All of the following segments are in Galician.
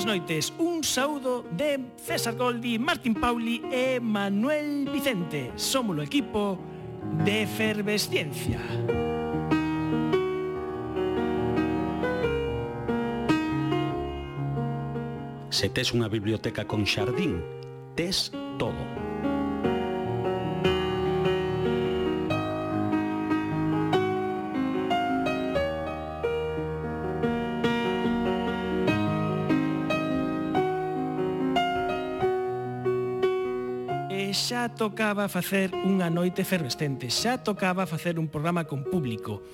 boas noites. Un saúdo de César Goldi, Martín Pauli e Manuel Vicente. Somos o equipo de Efervesciencia. Se tes unha biblioteca con xardín, tes todo tocaba facer unha noite fervescente, xa tocaba facer un programa con público.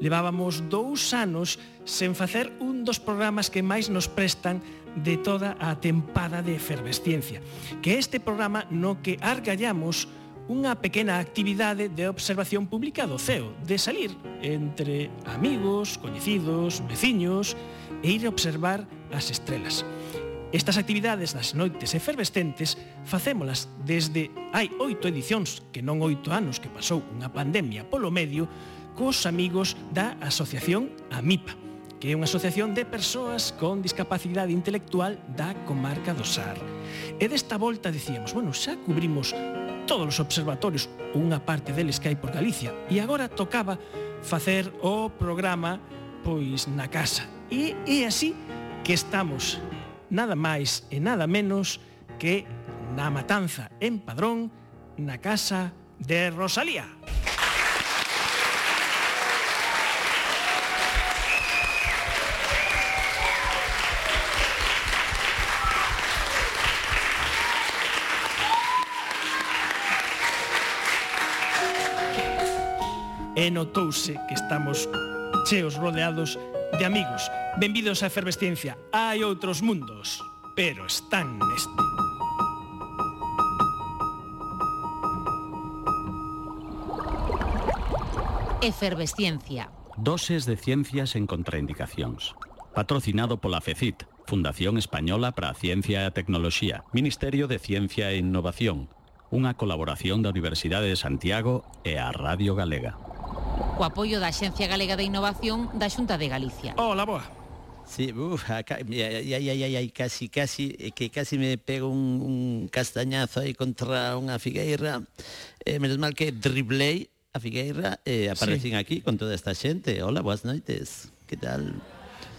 Levábamos dous anos sen facer un dos programas que máis nos prestan de toda a tempada de efervesciencia, que este programa no que argallamos unha pequena actividade de observación pública do CEO, de salir entre amigos, coñecidos, veciños e ir a observar as estrelas. Estas actividades das noites efervescentes facémolas desde hai oito edicións, que non oito anos que pasou unha pandemia polo medio, cos amigos da Asociación AMIPA, que é unha asociación de persoas con discapacidade intelectual da comarca do SAR. E desta volta dicíamos, bueno, xa cubrimos todos os observatorios, unha parte deles que hai por Galicia, e agora tocaba facer o programa pois na casa. E é así que estamos nada máis e nada menos que na matanza en Padrón, na casa de Rosalía. E notouse que estamos cheos rodeados de amigos. Benvidos a Efervesciencia. Hai outros mundos, pero están neste. Efervesciencia. Doses de ciencias en contraindicacións. Patrocinado pola FECIT, Fundación Española para a Ciencia e a Tecnoloxía, Ministerio de Ciencia e Innovación, unha colaboración da Universidade de Santiago e a Radio Galega co apoio da Axencia Galega de Innovación da Xunta de Galicia. Ola, boa. Sí, uf, acá, ay, ay, ay, ay, casi, casi, eh, que casi me pego un, un castañazo aí contra unha figueira. Eh, menos mal que driblei a figueira e eh, aparecín sí. aquí con toda esta xente. Hola, boas noites. Que tal?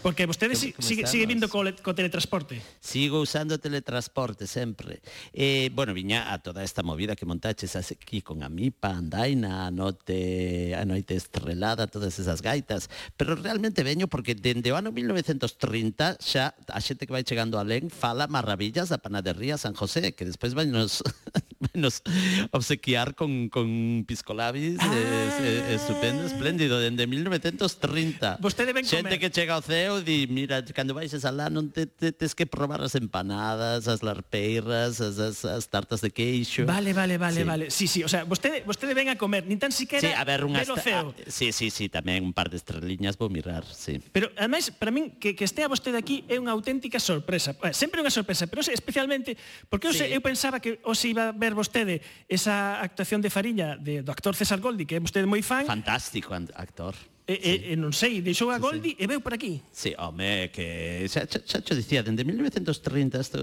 Porque vostede si, sigue, sigue vindo co, co teletransporte. Sigo usando teletransporte sempre. Eh, bueno, viña a toda esta movida que montaches aquí con a mipa, andaina, a noite, a noite estrelada, todas esas gaitas. Pero realmente veño porque dende o ano 1930 xa a xente que vai chegando alén fala maravillas da panadería San José, que despois vai nos, nos obsequiar con, con piscolabis eh, ah. eh, eh, estupendo, espléndido, dende 1930. Vostede ven Xente comer. que chega ao CEO eu di, mira, cando vais alá non te, te, tes que probar as empanadas, as larpeiras, as, as, as tartas de queixo. Vale, vale, vale, sí. vale. Sí, sí, o sea, vostede, vostede ven a comer, nin tan siquiera sí, a ver, unha ver o ceo. A, ah, sí, sí, sí, tamén un par de estreliñas vou mirar, sí. Pero, ademais, para min, que, que estea vostede aquí é unha auténtica sorpresa. Sempre unha sorpresa, pero especialmente, porque eu, sí. eu pensaba que os iba a ver vostede esa actuación de Fariña de, do actor César Goldi, que é vostede moi fan. Fantástico actor. E, sí. e, e non sei, deixou a Goldi sí, sí. e veu por aquí. Sí, home, que xa, xa, xa cho dicía dende 1930 isto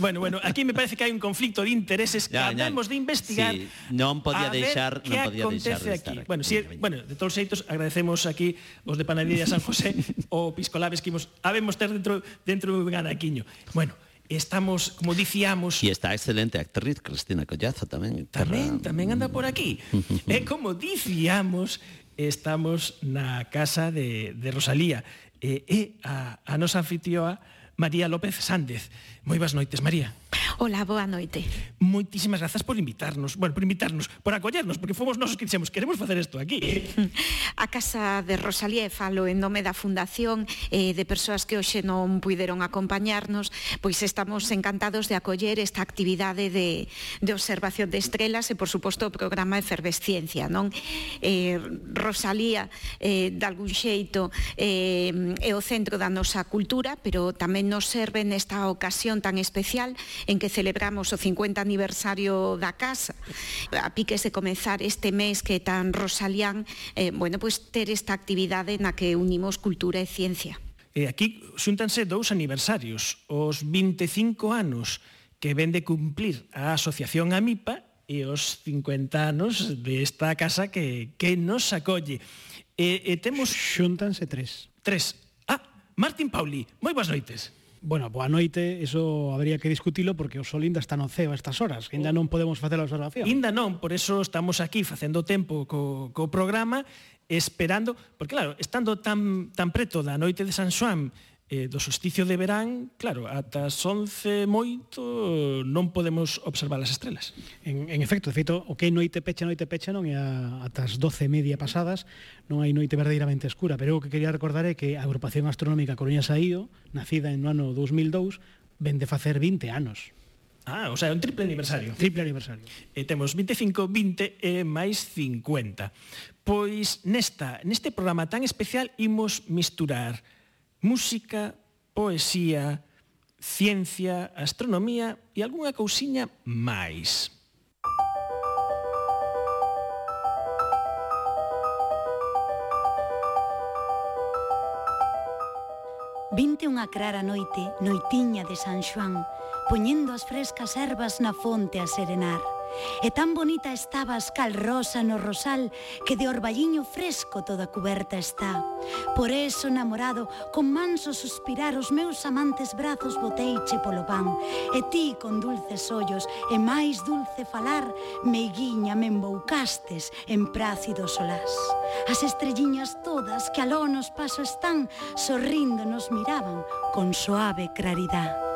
Bueno, bueno, aquí me parece que hai un conflicto de intereses que ya, habemos de investigar. Sí, non podía deixar, non podía deixar de estar aquí. aquí. Bueno, si, sí, bueno, de todos xeitos agradecemos aquí os de Panadería San José o Piscolabes que imos, habemos ter dentro dentro dun ganaquiño. Bueno, estamos, como dicíamos... E está a excelente actriz Cristina Collazo tamén. Tamén, terra... tamén anda por aquí. e como dicíamos, estamos na casa de, de Rosalía. E, e a, a nosa anfitrioa María López Sández. Moi boas noites, María. Ola, boa noite. Moitísimas grazas por invitarnos, bueno, por invitarnos, por acollernos, porque fomos nosos que dixemos, queremos facer isto aquí. A Casa de Rosalía, falo en nome da Fundación eh, de persoas que hoxe non puideron acompañarnos, pois estamos encantados de acoller esta actividade de, de observación de estrelas e, por suposto, o programa Efervesciencia, non? Eh, Rosalía, eh, de algún xeito, eh, é o centro da nosa cultura, pero tamén nos serve nesta ocasión ocasión tan especial en que celebramos o 50 aniversario da casa. A piques de comezar este mes que tan rosalián, eh, bueno, pois ter esta actividade na que unimos cultura e ciencia. E aquí xuntanse dous aniversarios, os 25 anos que ven de cumplir a Asociación AMIPA e os 50 anos desta de casa que, que nos acolle. E, e temos... Xuntanse tres. Tres. Ah, Martín Pauli, moi boas noites. Bueno, boa noite, eso habría que discutilo porque o sol ainda está no ceo a estas horas, ainda non podemos facer a observación. Ainda non, por eso estamos aquí facendo tempo co, co programa esperando, porque claro, estando tan tan preto da noite de San Xoán eh, do solsticio de verán, claro, ata as 11 moito non podemos observar as estrelas. En, en efecto, de feito, o que noite pecha, noite pecha non é a, ata as 12 e media pasadas, non hai noite verdadeiramente escura, pero o que quería recordar é que a agrupación astronómica Coruña Saío, nacida en no ano 2002, ven de facer 20 anos. Ah, o sea, un triple aniversario. Triple aniversario. Eh, e temos 25, 20 e máis 50. Pois nesta, neste programa tan especial imos misturar música, poesía, ciencia, astronomía e algunha cousiña máis. Vinte unha clara noite, noitiña de San Xoán, poñendo as frescas ervas na fonte a serenar. E tan bonita estaba a cal rosa no rosal que de orballiño fresco toda cuberta está. Por eso, namorado, con manso suspirar os meus amantes brazos boteiche polo pan. E ti, con dulces ollos e máis dulce falar, meiguiña me emboucastes en prácido solás. As estrelliñas todas que aló nos paso están, sorrindo nos miraban con suave claridade.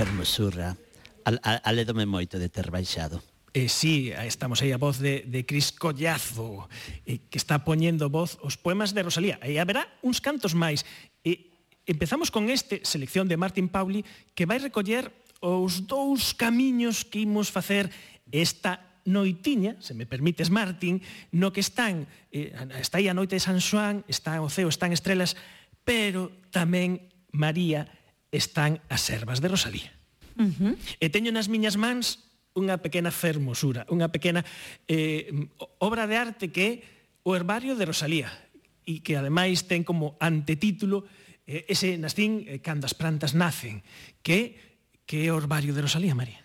fermosura. Al, al, alédome moito de ter baixado. Eh, sí, estamos aí a voz de, de Cris Collazo, eh, que está poñendo voz os poemas de Rosalía. E haberá uns cantos máis. E empezamos con este, selección de Martin Pauli, que vai recoller os dous camiños que imos facer esta noitiña, se me permites, Martín, no que están, eh, está aí a noite de San Xoán, está o ceo, están estrelas, pero tamén María están as ervas de Rosalía. Uh -huh. E teño nas miñas mans unha pequena fermosura, unha pequena eh, obra de arte que é o herbario de Rosalía e que ademais ten como antetítulo eh, ese nascín eh, cando as plantas nacen, que que é o herbario de Rosalía, María.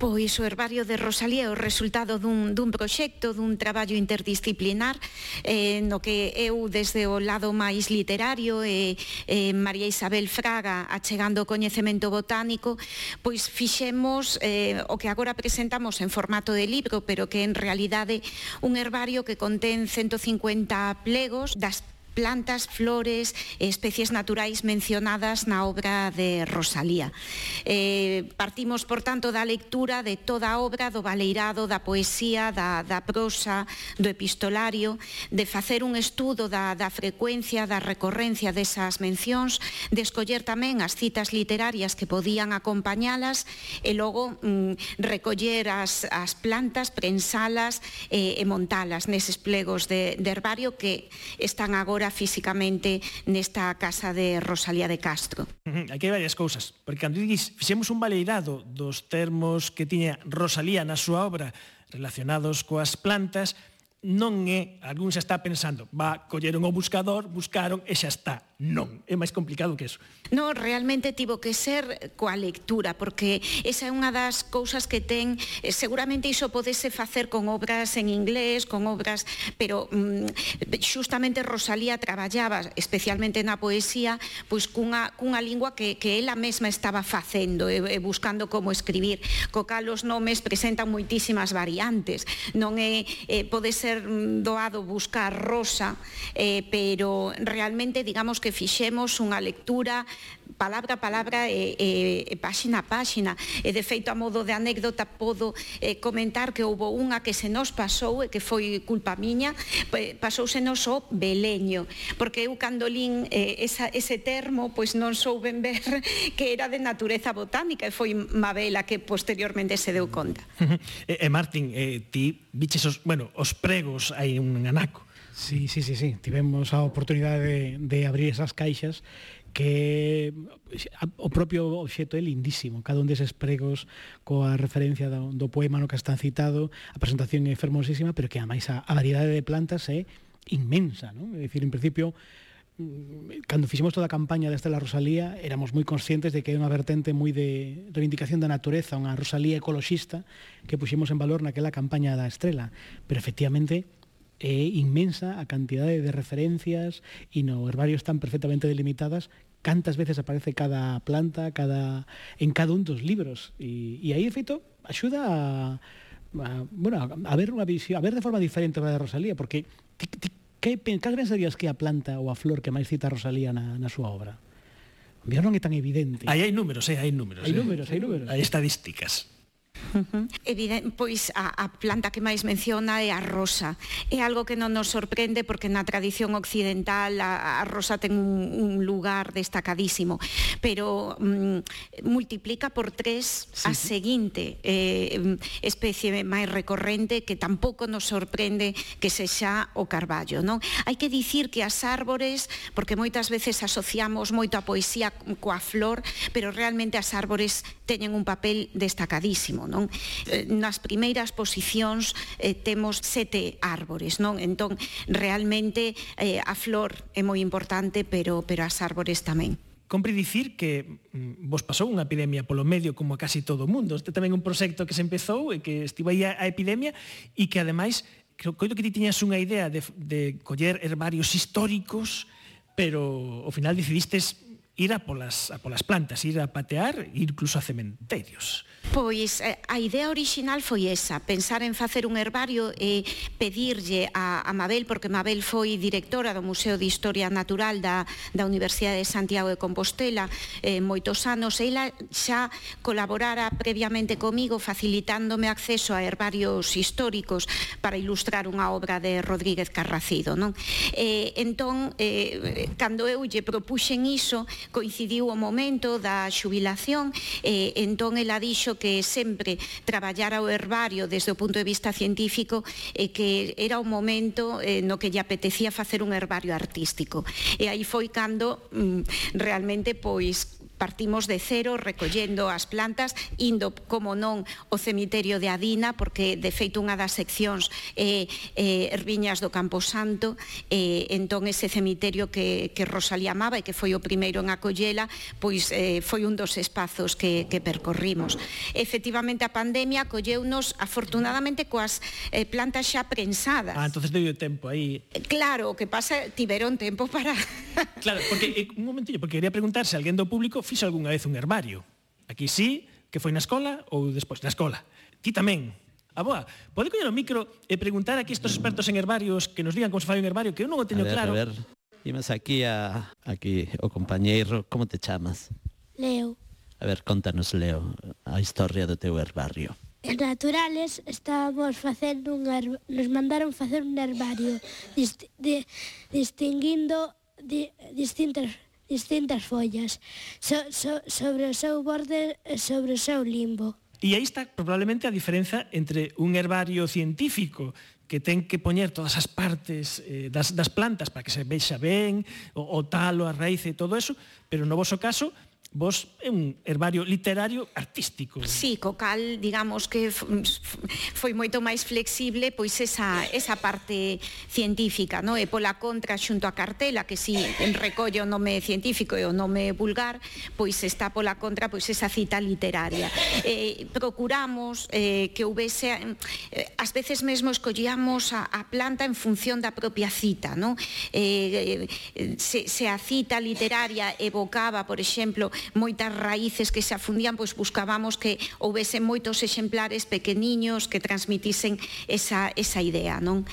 Pois o herbario de Rosalía é o resultado dun, dun proxecto, dun traballo interdisciplinar eh, no que eu desde o lado máis literario e eh, eh, María Isabel Fraga achegando o coñecemento botánico pois fixemos eh, o que agora presentamos en formato de libro pero que en realidade un herbario que contén 150 plegos das plantas, flores, especies naturais mencionadas na obra de Rosalía. Eh, partimos, por tanto, da lectura de toda a obra do Baleirado, da poesía, da, da prosa, do epistolario, de facer un estudo da, da frecuencia, da recorrencia desas mencións, de escoller tamén as citas literarias que podían acompañalas e logo mm, recoller as, as plantas, prensalas eh, e montalas neses plegos de, de herbario que están agora agora físicamente nesta casa de Rosalía de Castro. Uh -huh. Aquí hai varias cousas, porque cando dix, fixemos un baleirado dos termos que tiña Rosalía na súa obra relacionados coas plantas, non é, algún xa está pensando, va, colleron o buscador, buscaron e xa está. Non, é máis complicado que eso. No, realmente tivo que ser coa lectura, porque esa é unha das cousas que ten, eh, seguramente iso podese facer con obras en inglés, con obras, pero mm, xustamente Rosalía traballaba especialmente na poesía, pois cunha, cunha lingua que, que ela mesma estaba facendo e, e buscando como escribir. Co cal os nomes presentan moitísimas variantes. Non é, eh, pode ser doado buscar rosa, eh, pero realmente digamos que que fixemos unha lectura palabra a palabra e, e, e páxina a páxina. E de feito a modo de anécdota podo eh, comentar que houbo unha que se nos pasou e que foi culpa miña pasouse nos o beleño porque eu cando lín eh, esa, ese termo pois non souben ver que era de natureza botánica e foi Mabela que posteriormente se deu conta. E, e Martín, eh, ti biches os, bueno, os pregos hai un anaco. Sí, sí, sí, sí. Tivemos a oportunidade de, de abrir esas caixas que o propio obxeto é lindísimo, cada un deses pregos coa referencia do, do poema no que está citado, a presentación é fermosísima, pero que ademais a, a variedade de plantas é inmensa, non? É dicir, en principio, mm, cando fixemos toda a campaña de Estela Rosalía, éramos moi conscientes de que é unha vertente moi de reivindicación da natureza, unha Rosalía ecoloxista que puxemos en valor naquela campaña da Estrela, pero efectivamente é inmensa a cantidade de referencias e no herbario están perfectamente delimitadas cantas veces aparece cada planta, cada en cada un dos libros e, e aí de feito axuda a, a bueno, a ver unha visión, a ver de forma diferente a de Rosalía, porque ti, ti, que, cal pensarías que a planta ou a flor que máis cita a Rosalía na, na súa obra? Mira, non é tan evidente. Aí hai números, eh? hai números. Hai eh? números, hai números. Hai estadísticas. Uh -huh. Pois a, a planta que máis menciona é a rosa. É algo que non nos sorprende porque na tradición occidental a, a rosa ten un, un lugar destacadísimo, pero mm, multiplica por tres sí. a seguinte eh, especie máis recorrente que tampouco nos sorprende que se xa o carballo. Non? Hai que dicir que as árbores, porque moitas veces asociamos moito a poesía coa flor, pero realmente as árbores teñen un papel destacadísimo mesmo, non? Eh, nas primeiras posicións eh, temos sete árbores, non? Entón, realmente eh, a flor é moi importante, pero pero as árbores tamén. Compre dicir que mm, vos pasou unha epidemia polo medio como a casi todo o mundo. Este tamén un proxecto que se empezou e que estivo aí a, a epidemia e que ademais coido que ti tiñas unha idea de, de coller herbarios históricos, pero ao final decidistes ir a polas, a polas plantas, ir a patear, incluso a cementerios. Pois eh, a idea orixinal foi esa, pensar en facer un herbario e pedirlle a, a Mabel, porque Mabel foi directora do Museo de Historia Natural da, da Universidade de Santiago de Compostela eh, moitos anos, e ela xa colaborara previamente comigo facilitándome acceso a herbarios históricos para ilustrar unha obra de Rodríguez Carracido. Non? Eh, entón, eh, cando eu lle propuxen iso, coincidiu o momento da xubilación, eh, entón ela dixo penso que sempre traballara o herbario desde o punto de vista científico e que era o momento eh, no que lle apetecía facer un herbario artístico. E aí foi cando mm, realmente pois partimos de cero recollendo as plantas, indo, como non, o cemiterio de Adina, porque, de feito, unha das seccións eh, eh, Erviñas do Camposanto, eh, entón ese cemiterio que, que Rosalía amaba e que foi o primeiro en acollela, pois eh, foi un dos espazos que, que percorrimos. Efectivamente, a pandemia colleunos, afortunadamente, coas eh, plantas xa prensadas. Ah, entonces deu tempo aí. Claro, o que pasa, tiveron tempo para... claro, porque, eh, un momentillo, porque quería preguntar se alguén do público fixo algunha vez un herbario. Aquí sí, que foi na escola ou despois na escola. Ti tamén. A boa, pode coñer o micro e preguntar aquí estos expertos en herbarios que nos digan como se fai un herbario, que eu non o teño a ver, claro. A ver, Imas aquí a aquí o compañeiro, como te chamas? Leo. A ver, contanos, Leo, a historia do teu herbario. En Naturales estábamos facendo un herb... nos mandaron facer un herbario dist... de... distinguindo di... distintas distintas follas so, so, sobre o seu borde e sobre o seu limbo. E aí está probablemente a diferenza entre un herbario científico que ten que poñer todas as partes eh, das, das plantas para que se vexa ben, o, o talo, a raíz e todo eso, pero no voso caso vos é un herbario literario artístico. Sí, co cal, digamos que foi moito máis flexible pois esa, esa parte científica, no? e pola contra xunto a cartela, que si recolle o nome científico e o nome vulgar, pois está pola contra pois esa cita literaria. Eh, procuramos eh, que houvese, eh, ás veces mesmo escollíamos a, a planta en función da propia cita, no? Eh, eh se, se a cita literaria evocaba, por exemplo, moitas raíces que se afundían, pois buscábamos que houvese moitos exemplares pequeniños que transmitisen esa, esa idea, non?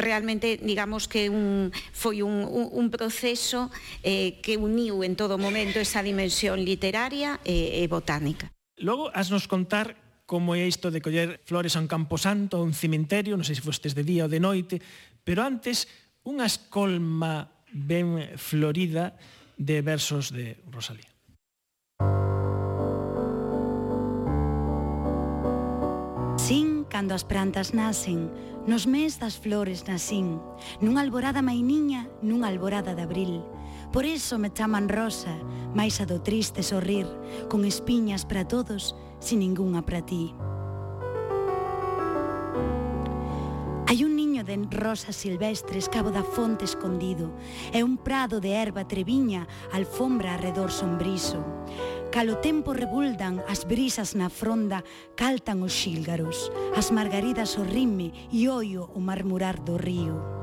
realmente digamos que un, foi un, un, un proceso eh, que uniu en todo momento esa dimensión literaria e, e botánica. Logo, hasnos contar como é isto de coller flores a un camposanto, a un cemiterio, non sei se fostes de día ou de noite, pero antes unha escolma ben florida de versos de Rosalía. Sin cando as plantas nacen, nos mes das flores nacín, nunha alborada mainiña, nunha alborada de abril. Por eso me chaman rosa, máis a do triste sorrir, con espiñas para todos, sin ningunha para ti. Hai un arden rosas silvestres cabo da fonte escondido e un prado de erva treviña alfombra arredor sombriso. Calo tempo rebuldan as brisas na fronda, caltan os xílgaros, as margaridas o rime e oio o marmurar do río.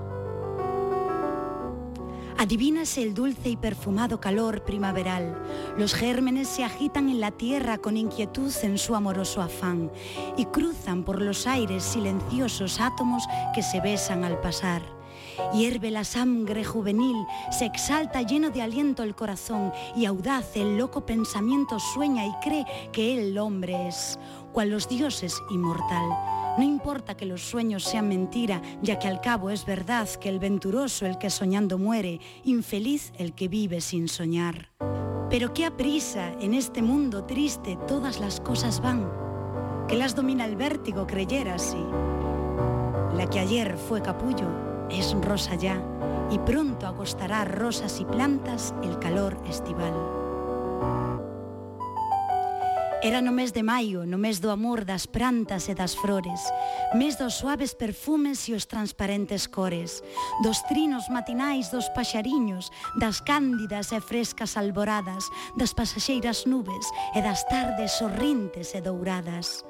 Adivínase el dulce y perfumado calor primaveral. Los gérmenes se agitan en la tierra con inquietud en su amoroso afán y cruzan por los aires silenciosos átomos que se besan al pasar. Hierve la sangre juvenil, se exalta lleno de aliento el corazón y audaz el loco pensamiento sueña y cree que el hombre es, cual los dioses inmortal. No importa que los sueños sean mentira, ya que al cabo es verdad que el venturoso el que soñando muere, infeliz el que vive sin soñar. Pero qué aprisa, en este mundo triste todas las cosas van, que las domina el vértigo creyera así. La que ayer fue capullo es rosa ya, y pronto agostará rosas y plantas el calor estival. Era no mes de maio, no mes do amor das plantas e das flores, mes dos suaves perfumes e os transparentes cores, dos trinos matinais dos paxariños, das cándidas e frescas alboradas, das pasaxeiras nubes e das tardes sorrintes e douradas.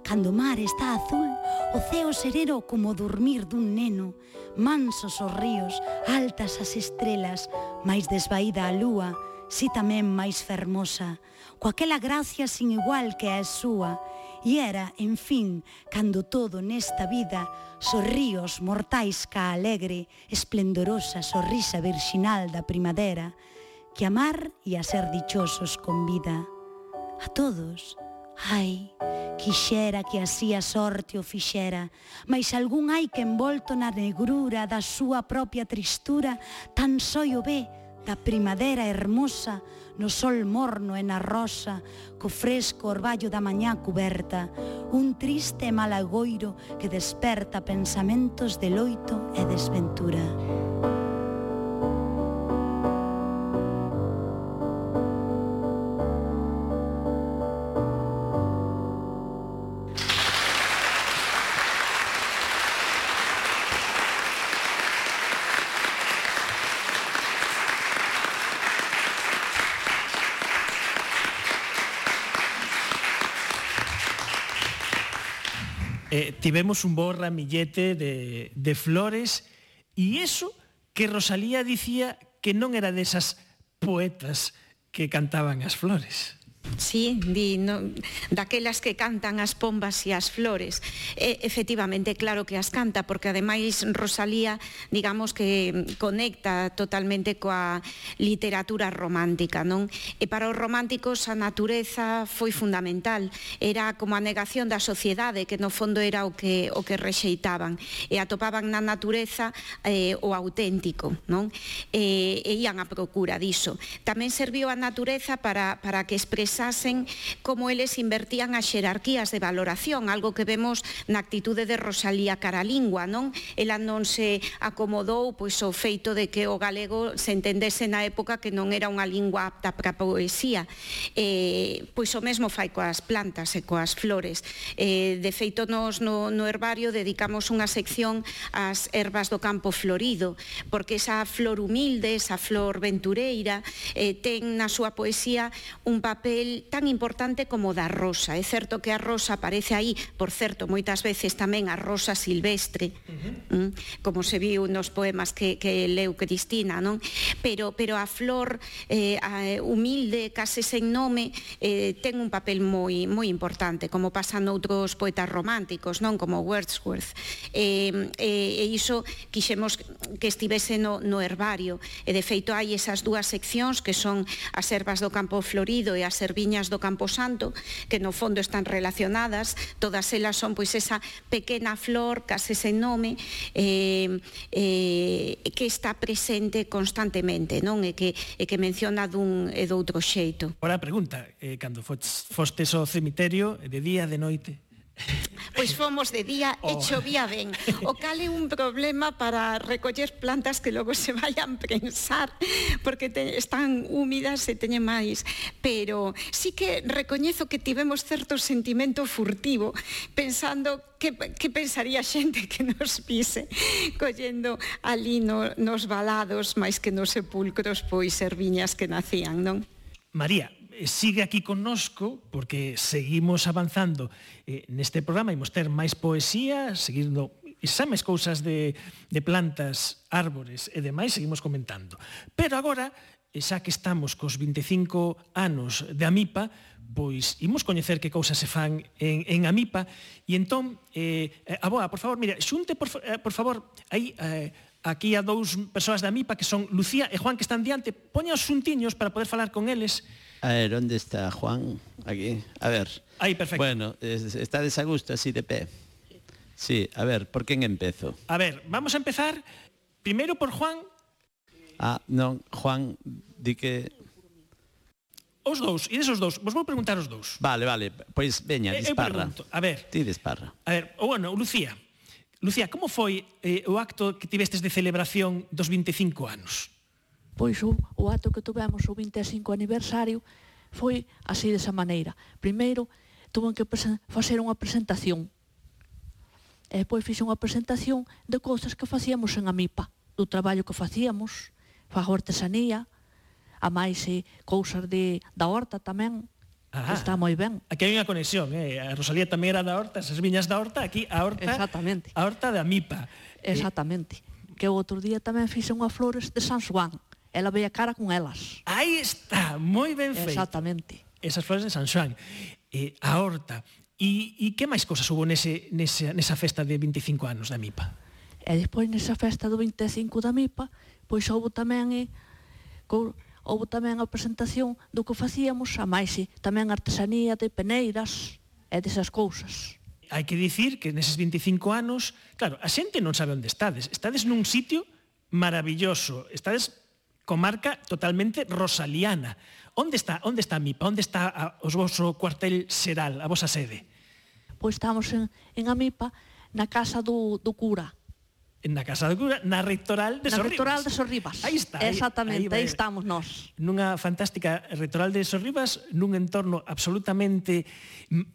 Cando o mar está azul, o ceo sereno como dormir dun neno, mansos os ríos, altas as estrelas, máis desvaída a lúa, si tamén máis fermosa, coaquela gracia sin igual que a súa, e era, en fin, cando todo nesta vida sorríos mortais ca alegre, esplendorosa sorrisa virxinal da primavera, que amar e a ser dichosos convida. A todos, ai, quixera que así a sorte o fixera, mas algún hai que envolto na negrura da súa propia tristura tan só o ve da primavera hermosa, no sol morno e na rosa, co fresco orballo da mañá cuberta, un triste malagoiro que desperta pensamentos de loito e desventura. eh, tivemos un bo ramillete de, de flores e eso que Rosalía dicía que non era desas poetas que cantaban as flores. Sí, di, no, daquelas que cantan as pombas e as flores. E, efectivamente, claro que as canta, porque ademais Rosalía, digamos que conecta totalmente coa literatura romántica, non? E para os románticos a natureza foi fundamental. Era como a negación da sociedade, que no fondo era o que, o que rexeitaban. E atopaban na natureza eh, o auténtico, non? E, e ian a procura diso. Tamén serviu a natureza para, para que expresar pensasen como eles invertían as xerarquías de valoración, algo que vemos na actitude de Rosalía Caralingua, non? Ela non se acomodou pois o feito de que o galego se entendese na época que non era unha lingua apta para a poesía. Eh, pois o mesmo fai coas plantas e coas flores. Eh, de feito nos no, no herbario dedicamos unha sección ás ervas do campo florido, porque esa flor humilde, esa flor ventureira, eh, ten na súa poesía un papel papel tan importante como da rosa. É certo que a rosa aparece aí, por certo, moitas veces tamén a rosa silvestre, uh -huh. Mm, como se viu nos poemas que, que leu Cristina, non? Pero, pero a flor eh, a, humilde, case sen nome, eh, ten un papel moi, moi importante, como pasan outros poetas románticos, non? Como Wordsworth. Eh, eh, e iso quixemos que estivese no, no herbario. E de feito hai esas dúas seccións que son as ervas do campo florido e as ervas viñas do Camposanto, que no fondo están relacionadas, todas elas son pois esa pequena flor, case ese nome, eh, eh, que está presente constantemente, non? E que, e que menciona dun e doutro xeito. Ora a pregunta, eh, cando fostes ao cemiterio, de día, de noite, Pois fomos de día oh. e chovía ben. O cal é un problema para recoller plantas que logo se vayan prensar porque te, están húmidas e teñen máis. Pero sí que recoñezo que tivemos certo sentimento furtivo pensando que, que pensaría xente que nos pise collendo ali no, nos balados máis que nos sepulcros pois erviñas que nacían, non? María, Eh, sigue aquí connosco porque seguimos avanzando eh, neste programa, imos ter máis poesía, seguindo exames cousas de, de plantas, árbores e demais, seguimos comentando. Pero agora, eh, xa que estamos cos 25 anos de Amipa, pois imos coñecer que cousas se fan en, en Amipa. E entón, eh, eh aboa, por favor, mira, xunte, por, eh, por favor, aí, eh, aquí a dous persoas da Amipa que son Lucía e Juan que están diante, poña os xuntiños para poder falar con eles. A ver, onde está Juan? Aquí. A ver. Aí, perfecto. Bueno, está desagusto así de pé. Sí, a ver, por quen empezo? A ver, vamos a empezar primeiro por Juan. Ah, non, Juan, di que Os dous, e desos dous, vos vou preguntar os dous. Vale, vale, pois veña, eh, eh, disparra. Eu pregunto, a ver. Ti disparra. A ver, bueno, Lucía. Lucía, como foi eh, o acto que tivestes de celebración dos 25 anos? Pois o, o ato que tivemos o 25 aniversario foi así desa maneira. Primeiro, tuve que facer unha presentación. E pois fixe unha presentación de cousas que facíamos en Amipa, do traballo que facíamos, fago artesanía, a máis e cousas de, da horta tamén, Ah, está moi ben. Aquí hai unha conexión, eh? A Rosalía tamén era da Horta, esas viñas da Horta, aquí a Horta. Exactamente. A Horta da Mipa. Eh, Exactamente. Eh... Que o outro día tamén fixe unha flores de San Juan. Ela veía cara con elas. Aí está, moi ben feito. Exactamente. Esas flores de San Xoán. Eh, a horta. E, e que máis cousas hubo nese, nese, nesa festa de 25 anos da MIPA? E despois nesa festa do 25 da MIPA, pois houve tamén eh, co, houve tamén a presentación do que facíamos a máis eh, tamén artesanía de peneiras e desas cousas hai que dicir que neses 25 anos, claro, a xente non sabe onde estades. Estades nun sitio maravilloso. Estades comarca totalmente rosaliana. Onde está, onde está a MIPA? Onde está a, os vosso cuartel xeral, a vosa sede? Pois estamos en, en Amipa, na casa do, do cura. Na Casa do Cura, na Rectoral de na Sorribas. Rectoral de Sorribas. Aí está. Exactamente, aí, aí, aí estamos nós. Nunha fantástica Rectoral de Sorribas, nun entorno absolutamente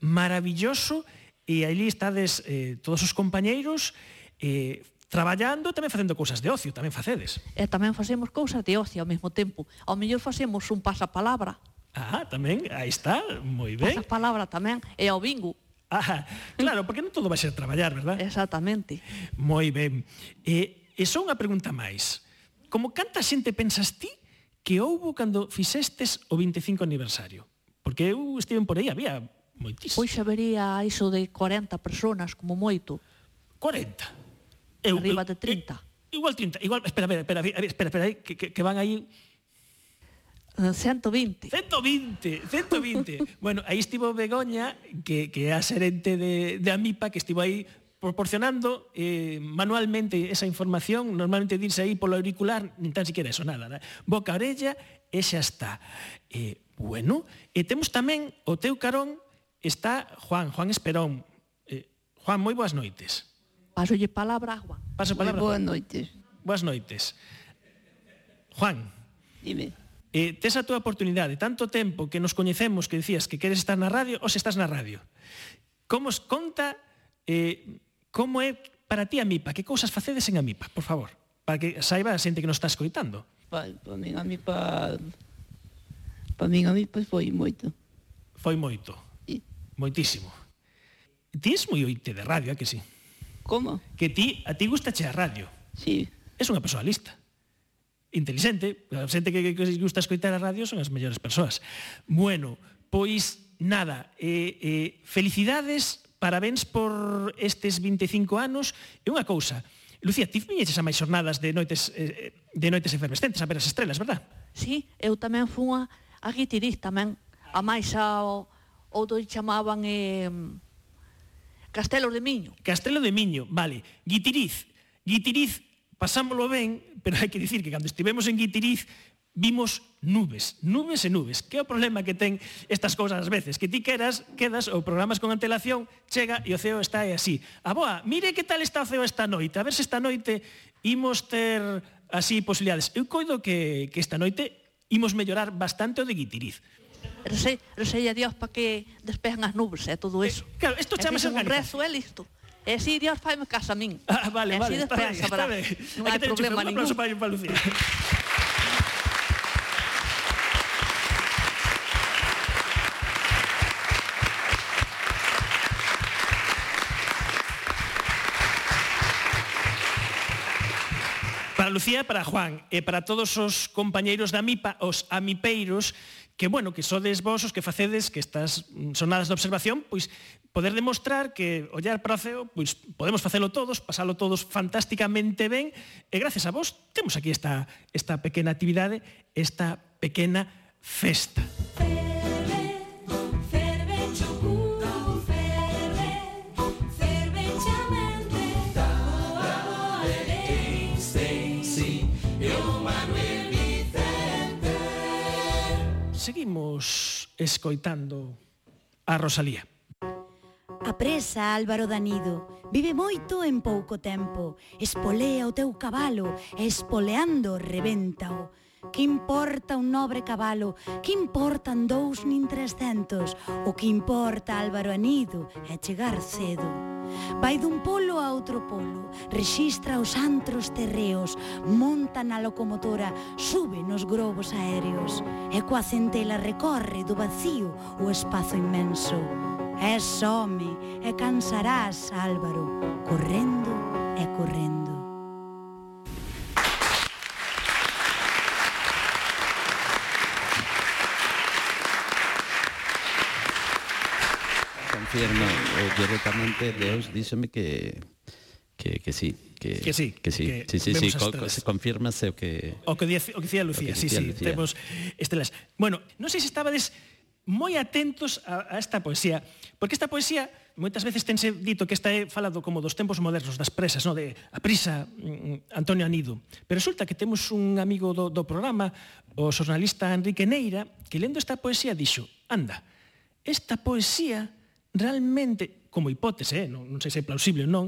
maravilloso, e ali estades eh, todos os compañeiros, eh, traballando e tamén facendo cousas de ocio, tamén facedes. E tamén facemos cousas de ocio ao mesmo tempo. Ao mellor facemos un pasapalabra. Ah, tamén, aí está, moi ben. Pasapalabra tamén, e ao bingo. Ah, claro, porque non todo vai ser traballar, verdad? Exactamente. Moi ben. E, e só unha pregunta máis. Como canta xente pensas ti que houbo cando fixestes o 25 aniversario? Porque eu estive por aí, había moitísimo. Pois habería iso de 40 personas, como moito. 40? eu, arriba eh, de eh, 30. Eu, igual 30, igual, espera, espera, espera, espera, espera que, que, que van aí 120. 120, 120. bueno, aí estivo Begoña, que, que é a xerente de, de AMIPA, que estivo aí proporcionando eh, manualmente esa información, normalmente dirse aí polo auricular, nin tan siquiera eso, nada, nada. boca a orella, e xa está. Eh, bueno, e temos tamén o teu carón, está Juan, Juan Esperón. Eh, Juan, moi boas noites. Pasolle palabra a Juan. Paso palabra. Boas noites. Boas noites. Juan. Dime. Eh, tes a túa oportunidade, tanto tempo que nos coñecemos que decías que queres estar na radio, ou se estás na radio. Como os conta eh, como é para ti a MIPA? Que cousas facedes en a MIPA, por favor? Para que saiba a xente que nos está escoitando. Pa, pa min a MIPA... Pa min a MIPA foi moito. Foi moito. Sí. Moitísimo. Tis moi oite de radio, é que sí? Como? Que ti, a ti gusta che a radio. Sí. Es unha persoa lista inteligente, a xente que, que, que gusta escoitar a radio son as mellores persoas. Bueno, pois nada, eh, eh, felicidades, parabéns por estes 25 anos, e unha cousa, Lucía, ti viñeches a máis xornadas de noites, eh, eh de noites efervescentes a ver as estrelas, verdad? Sí, eu tamén fui a, a guitiriz tamén, a máis ao, ou do chamaban eh, Castelos de Miño. Castelo de Miño, vale. Guitiriz. Guitiriz, pasámoslo ben, pero hai que dicir que cando estivemos en Guitiriz vimos nubes, nubes e nubes. Que é o problema que ten estas cousas ás veces? Que ti queras, quedas ou programas con antelación, chega e o ceo está aí así. A boa, mire que tal está o ceo esta noite, a ver se esta noite imos ter así posibilidades. Eu coido que, que esta noite imos mellorar bastante o de Guitiriz. Resei, resei a Dios para que despejan as nubes e todo eh, eso. Eh, claro, isto chamase un rezo, é listo. E si Dios faime casa a min. Ah, vale, e vale, está. Ben, está ben. Non hai problema ningún. Un aplauso para, para Lucía. para Lucía para Juan e para todos os compañeiros da MIPA, os amipeiros que, bueno, que sodes vos os que facedes que estas sonadas de observación, pois poder demostrar que ollar para o ceo, pois podemos facelo todos, pasalo todos fantásticamente ben, e gracias a vos temos aquí esta, esta pequena actividade, esta pequena festa. Festa. seguimos escoitando a Rosalía. A presa, Álvaro Danido, vive moito en pouco tempo. Espolea o teu cabalo e espoleando revéntao. Que importa un nobre cabalo? Que importan dous nin trescentos? O que importa Álvaro Anido é chegar cedo. Vai dun polo a outro polo, rexistra os antros terreos, monta na locomotora, sube nos grobos aéreos, e coa centela recorre do vacío o espazo inmenso. És home e cansarás, Álvaro, correndo e correndo. Fier, eh, directamente Deus díxome que que que sí, que que sí, que sí, que sí, sí, sí co, se confirmase o que o que dice, o que dicía Lucía, que sí, sí, Lucía. temos estelas. Bueno, non sei se estabades moi atentos a, a esta poesía, porque esta poesía moitas veces tense dito que esta é falado como dos tempos modernos, das presas, no? de a prisa mm, Antonio Anido. Pero resulta que temos un amigo do, do programa, o xornalista Enrique Neira, que lendo esta poesía dixo, anda, esta poesía realmente, como hipótese, eh, non, non sei se é plausible ou non,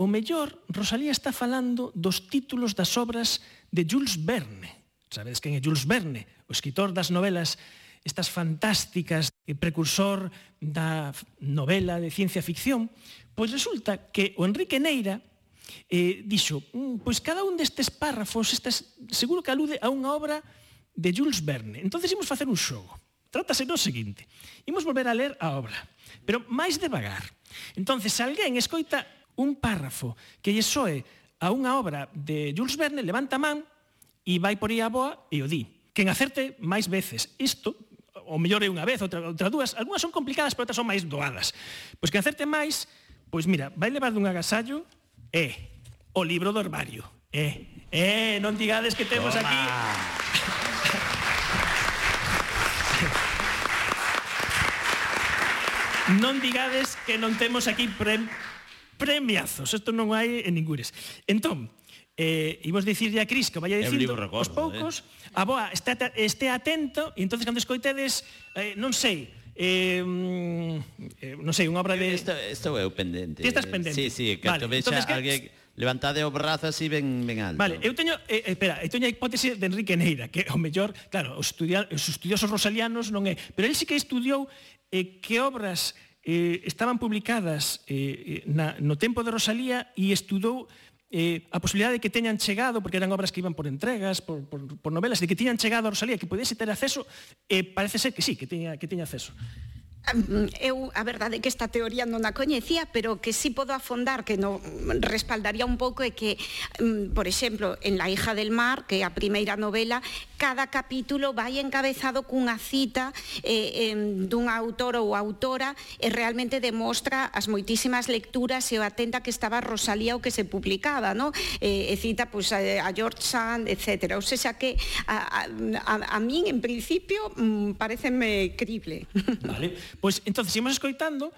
o mellor Rosalía está falando dos títulos das obras de Jules Verne. Sabedes quen é Jules Verne? O escritor das novelas estas fantásticas, precursor da novela de ciencia ficción, pois resulta que o Enrique Neira eh, dixo, mm, pois cada un destes párrafos estas, seguro que alude a unha obra de Jules Verne. Entonces imos facer un xogo. Trátase do seguinte. Imos volver a ler a obra, pero máis devagar. Entonces, se alguén escoita un párrafo que lle soe a unha obra de Jules Verne, levanta a man e vai por aí a boa e o di. Quen acerte máis veces isto, ou mellor é unha vez, outra, outra dúas, algunhas son complicadas, pero outras son máis doadas. Pois quen acerte máis, pois mira, vai levar dun agasallo e o libro do herbario. Eh, eh, non digades que temos Toma. aquí Non digades que non temos aquí pre premiazos. Isto non hai en ningures. Entón, eh, imos dicirlle a Cris que vaya dicindo recordo, os poucos, eh? a boa, este, este atento, e entonces cando escoitedes, eh, non sei, Eh, mm, eh, non sei, unha obra de... Estou, estou eu pendente. Ti estás pendente? Sí, sí, que vale. vexa entonces, alguén... Levantade o brazo así ben, ben alto. Vale, eu teño, eh, eh, espera, eu teño a hipótese de Enrique Neira, que o mellor, claro, os, estudia, os estudiosos rosalianos non é, pero ele sí que estudiou eh, que obras eh, estaban publicadas eh, eh, na, no tempo de Rosalía e estudou eh, a posibilidade de que teñan chegado, porque eran obras que iban por entregas, por, por, por novelas, de que tiñan chegado a Rosalía, que podíase ter acceso, eh, parece ser que sí, que teña, que teña acceso. Mm, eu a verdade é que esta teoría non a coñecía, pero que sí podo afondar que no respaldaría un pouco é que, mm, por exemplo, en La hija del mar, que é a primeira novela, cada capítulo vai encabezado cunha cita eh, eh, dun autor ou autora e realmente demostra as moitísimas lecturas e o atenta que estaba Rosalía o que se publicaba, no? Eh, e cita pois, a, a George Sand, etc. Ou seja que a, a, a min en principio mm, pareceme crible. Vale, pois pues, entonces imos escoitando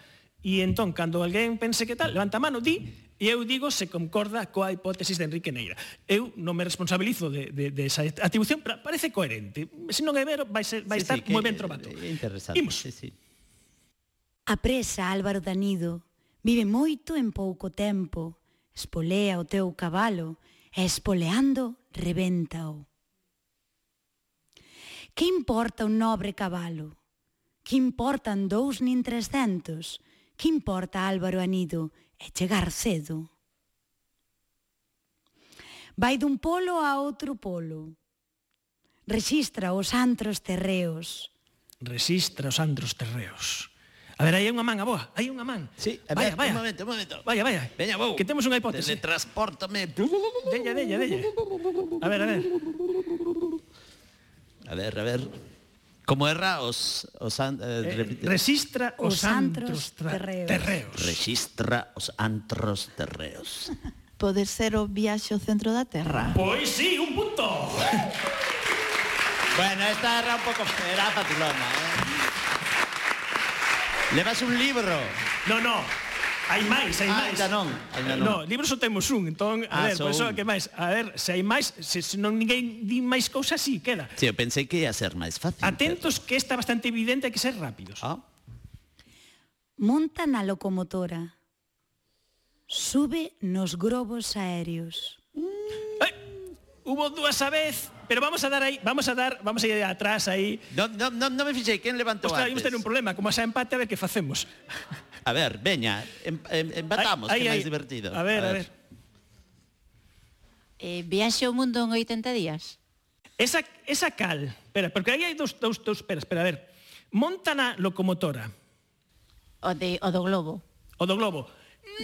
E entón, cando alguén pense que tal, levanta a mano, di, e eu digo se concorda coa hipótesis de Enrique Neira. Eu non me responsabilizo de, de, de esa atribución, pero parece coherente. Se non é vero, vai, ser, vai sí, estar sí, moi ben trovato. É interesante. Imos. Sí, sí. A presa, Álvaro Danido, vive moito en pouco tempo. Espolea o teu cabalo e espoleando revéntao. Que importa un nobre cabalo? Que importan dous nin trescentos? Que importa Álvaro Anido é chegar cedo. Vai dun polo a outro polo. Registra os antros terreos. Registra os antros terreos. A ver, aí hai unha man, a boa, hai unha man. Sí, a ver, vaya, un momento, un momento. Vaya, vaya. Veña, vou. Que temos unha hipótese. Teletransportame. Della, della, della. A ver, a ver. A ver, a ver. Como erra os... os an, eh, Eh, repite. resistra os, Os antros terreos. terreos. Rexistra os antros terreos. Pode ser o viaxe ao centro da Terra. Pois sí, un punto. bueno, esta erra un pouco era facilona, eh? Levas un libro. No, no. Hai máis, hai máis. Ah, non. Ainda non. No, libros só temos un, entón, a ah, ver, pois que máis, a ver, se hai máis, se, se non ninguén di máis cousas, si sí, queda. Si, sí, eu pensei que ia ser máis fácil. Atentos pero... que está bastante evidente, hai que ser rápidos. Ah. Monta na locomotora. Sube nos grobos aéreos. Mm. Ai, hubo dúas a vez, pero vamos a dar aí, vamos a dar, vamos a ir atrás aí. Non, non, non, non me fixei, quen levantou Ostras, antes? Ostras, ter un problema, como xa empate, a ver que facemos. A ver, veña, em, em, empatamos, ay, que máis divertido. A ver, a ver. Eh, viaxe o mundo en 80 días. Esa, esa cal, espera, porque aí hai dous, dous, dous, espera, espera, a ver. Monta na locomotora. O, de, o do globo. O do globo.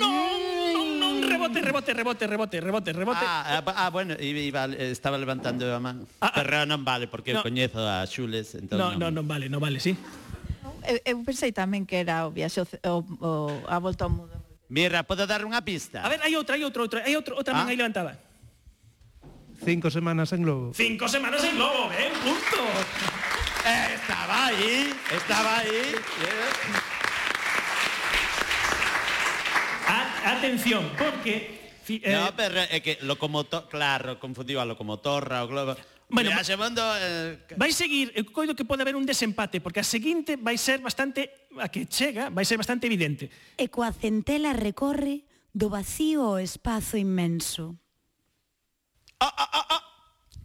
Non, non, non, rebote, rebote, rebote, rebote, rebote, rebote. Ah, ah, ah bueno, iba, estaba levantando a man. Ah, ah, Pero non vale, porque no, coñezo a Xules, entón No, non, non vale, non vale, sí eu, eu pensei tamén que era o viaxe o, o, a volta ao mundo. Mirra, podo dar unha pista? A ver, hai outra, hai outra, outra, hai outra, outra ah? man aí levantada. Cinco semanas en Globo. Cinco semanas en Globo, ben, punto. Eh, estaba aí, estaba aí. Yeah. atención, porque... Eh, no, pero é que locomotor, claro, confundiu a locomotorra, o globo... Bueno, Mira, segundo, eh... vai seguir, eh, eu coido que pode haber un desempate, porque a seguinte vai ser bastante, a que chega, vai ser bastante evidente. E coa centela recorre do vacío ao espazo inmenso. Ah, ah, ah, ah.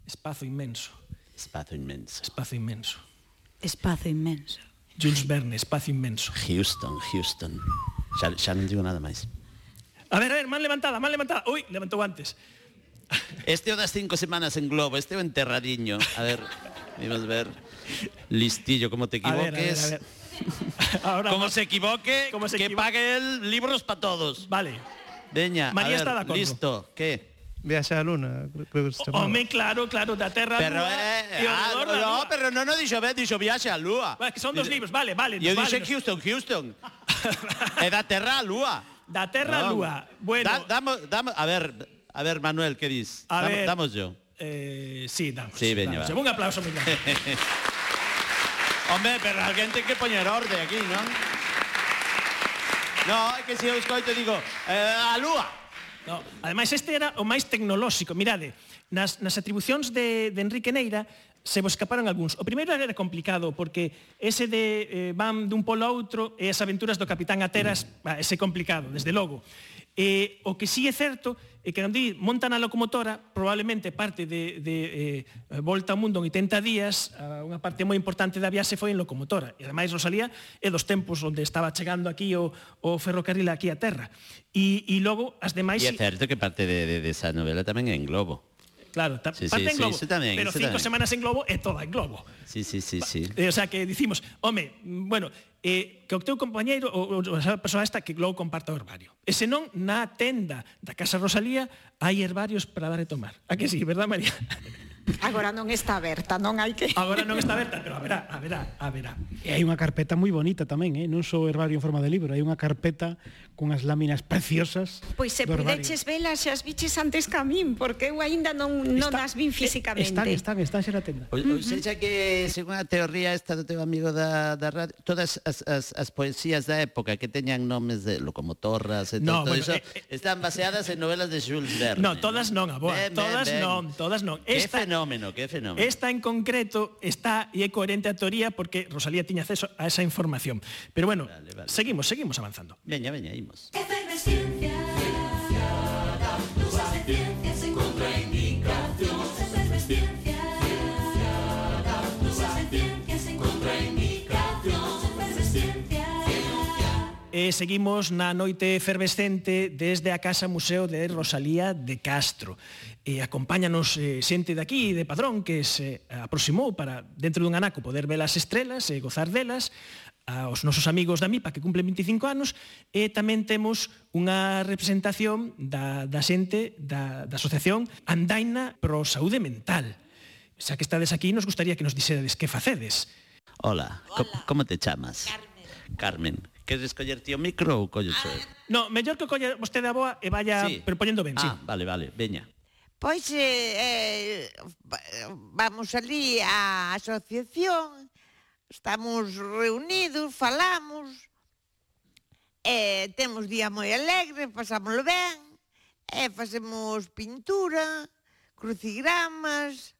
Espazo inmenso. Espazo inmenso. Espazo inmenso. Espazo inmenso. Jules Verne, espazo inmenso. Houston, Houston. Xa, xa non digo nada máis. A ver, a ver, man levantada, man levantada. Ui, levantou antes. Este das cinco semanas en globo, este enterradiño. A ver, vamos ver. Listillo, como te A ver, a ver, equivoques. a ver. Ahora, Como se equivoque, Como se que equivo- pague el libros para todos. Vale. Veña, María a ver, está de acordo. listo, ¿qué? Viaxe á luna, creo- creo que se chamaba. Home, claro, claro, da Terra Pero, eh, e ah, da no, pero no, no dixo ben, dixo viaxe á lúa. Vale, que son dos libros, vale, vale. E eu vale, dixen Houston, Houston. é da terra á lúa. Da Terra a Non. Lúa. Bueno, Da, damos, damos, a ver, A ver, Manuel, que dis? A Dam, ver, damos yo. Eh, sí, damos. Sí, veña, damos. Un aplauso, Miguel. Hombre, pero alguén ten que poñer orde aquí, non? No, é que se si eu escoito digo, eh, a lúa. No, ademais este era o máis tecnolóxico. Mirade, nas, nas atribucións de, de Enrique Neira se vos escaparon algúns. O primeiro era complicado, porque ese de eh, van dun polo a outro e as aventuras do Capitán Ateras, mm. ese complicado, desde logo. E o que sí é certo é que cando montan a locomotora, probablemente parte de, de eh, Volta ao Mundo en 80 días, ah, unha parte moi importante da viaxe foi en locomotora. E ademais Rosalía é dos tempos onde estaba chegando aquí o, o ferrocarril aquí a terra. E, e logo as demais... E é certo que parte de, de, de esa novela tamén é en globo. Claro, ta, sí, parte sí, en globo, sí, tamén, pero cinco tamén. semanas en globo é toda en globo. Sí, sí, sí, sí. Eh, o sea que dicimos, home, bueno, eh, que o teu compañeiro ou, ou a persoa esta que logo comparta o herbario. E senón, na tenda da Casa Rosalía hai herbarios para dar e tomar. A que sí, verdad, María? Agora non está aberta, non hai que... Agora non está aberta, pero a verá, a verá, a verá. E hai unha carpeta moi bonita tamén, eh? non só herbario en forma de libro, hai unha carpeta cunhas láminas preciosas Pois se pudeches velas, xa as biches antes que a min, porque eu aínda non, non está, as vin físicamente. Eh, están, están, están xa na tenda. O, o seja que, según a teoría esta do teu amigo da, da radio, todas as, as, as poesías da época que teñan nomes de locomotorras e no, todo, bueno, iso, eh, eh, están baseadas en novelas de Jules Verne. No, todas non, aboa, ben, todas ben, non, todas non. Esta, fenómeno, que fenómeno. Esta en concreto está e é coherente a teoría porque Rosalía tiña acceso a esa información. Pero bueno, vale, vale. seguimos, seguimos avanzando. Veña, veña, imos. Efervescencia, ciencia, da luz a ciencias en contraindicacións. Efervescencia, ciencia, da luz a ciencias en contraindicacións. Efervescencia, E seguimos na noite efervescente desde a Casa Museo de Rosalía de Castro e acompáñanos eh, xente de aquí, de Padrón, que se eh, aproximou para, dentro dun anaco, poder ver as estrelas e gozar delas, aos nosos amigos da MIPA que cumplen 25 anos e tamén temos unha representación da, da xente da, da asociación Andaina Pro Saúde Mental. Xa que estades aquí, nos gustaría que nos disedes que facedes. Hola, Hola. como te chamas? Carmen. Carmen. Queres coller ti o micro ou colles? Ah. No, mellor que colle vostede a boa e vaya sí. propoñendo ben, ah, sí. vale, vale, veña. Pois eh, eh, vamos ali á asociación, estamos reunidos, falamos, eh, temos día moi alegre, pasámoslo ben, eh, facemos pintura, crucigramas,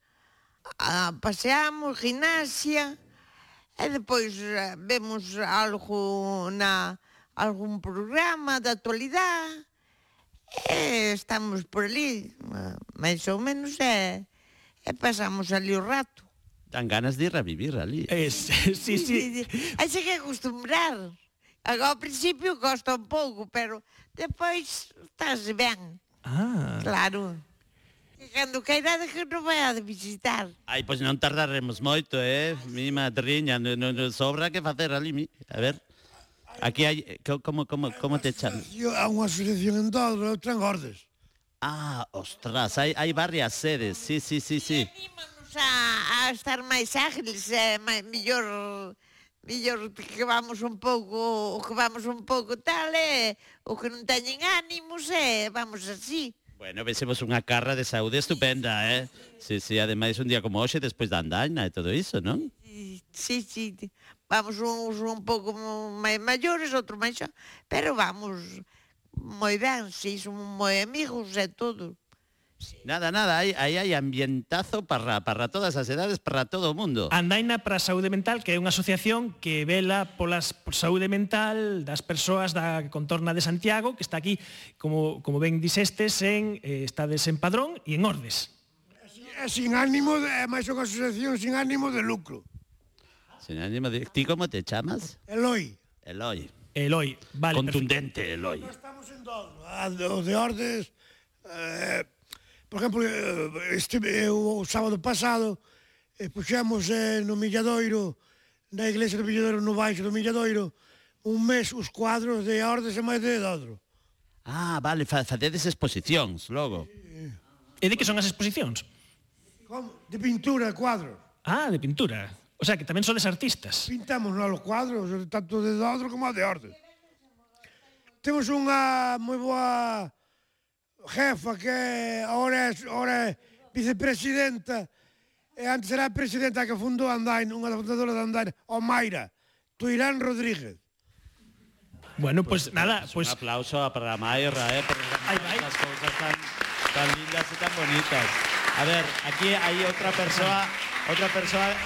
ah, paseamos, gimnasia, e depois eh, vemos algo na algún programa de actualidade, E estamos por ali, máis ou menos, e, e pasamos ali o rato. Dan ganas de ir a vivir ali. Es, sí, sí. sí. Hai que acostumbrar. Agora, ao principio costa un pouco, pero depois estás ben. Ah. Claro. E cando de que non vai a visitar. Ai, pois non tardaremos moito, eh? Mi madriña, non, non sobra que facer ali, mi. A ver. Aquí hai eh, como como como te chan? Há unha asociación en Dodro, outra en Gordes. Ah, ostras, hai hai varias sedes. Sí, sí, sí, sí. A, a estar máis ágiles, eh, máis, mellor mellor que vamos un pouco, o que vamos un pouco tal, eh, o que non teñen ánimos, eh, vamos así. Bueno, vexemos unha carra de saúde estupenda, eh? Sí, sí, ademais un día como hoxe, despois da andaina e todo iso, non? Sí, sí vamos uns un pouco máis maiores, outros máis xa, pero vamos moi ben, si son moi amigos e todo. Sí. Nada, nada, aí, aí hai ambientazo para, para todas as edades, para todo o mundo. Andaina para a Saúde Mental, que é unha asociación que vela polas por saúde mental das persoas da contorna de Santiago, que está aquí, como, como ben dixestes, en, eh, estades en Padrón e en Ordes. É sin ánimo, de, é máis unha asociación sin ánimo de lucro. Sin ánimo de... ¿Tú cómo te llamas? Eloi. Eloi. Eloi, vale. Contundente, perfecto. Eloi. Estamos en dos, de ordes... Eh, por exemplo, eh, este, eh, eu, o sábado pasado eh, puxemos eh, no Milladoiro, na iglesia do Milladoiro, no baixo do Milladoiro, un mes os cuadros de ordes e máis de dodro. Ah, vale, fa, facedes exposicións logo. E de que son as exposicións? Como? De pintura, cuadro. Ah, de pintura. O sea, que tamén sodes artistas. Pintamos nos cuadros, tanto de dodro como de orde. Temos unha moi boa jefa que ahora é, ahora é vicepresidenta e antes era a presidenta que fundou Andain, unha das fundadoras de Andain, Omaira, Tuirán Rodríguez. Bueno, pues, pues nada, pues... Un aplauso para Mayra, eh, por las cosas tan, tan lindas y tan bonitas. A ver, aquí hay otra persona, otra persona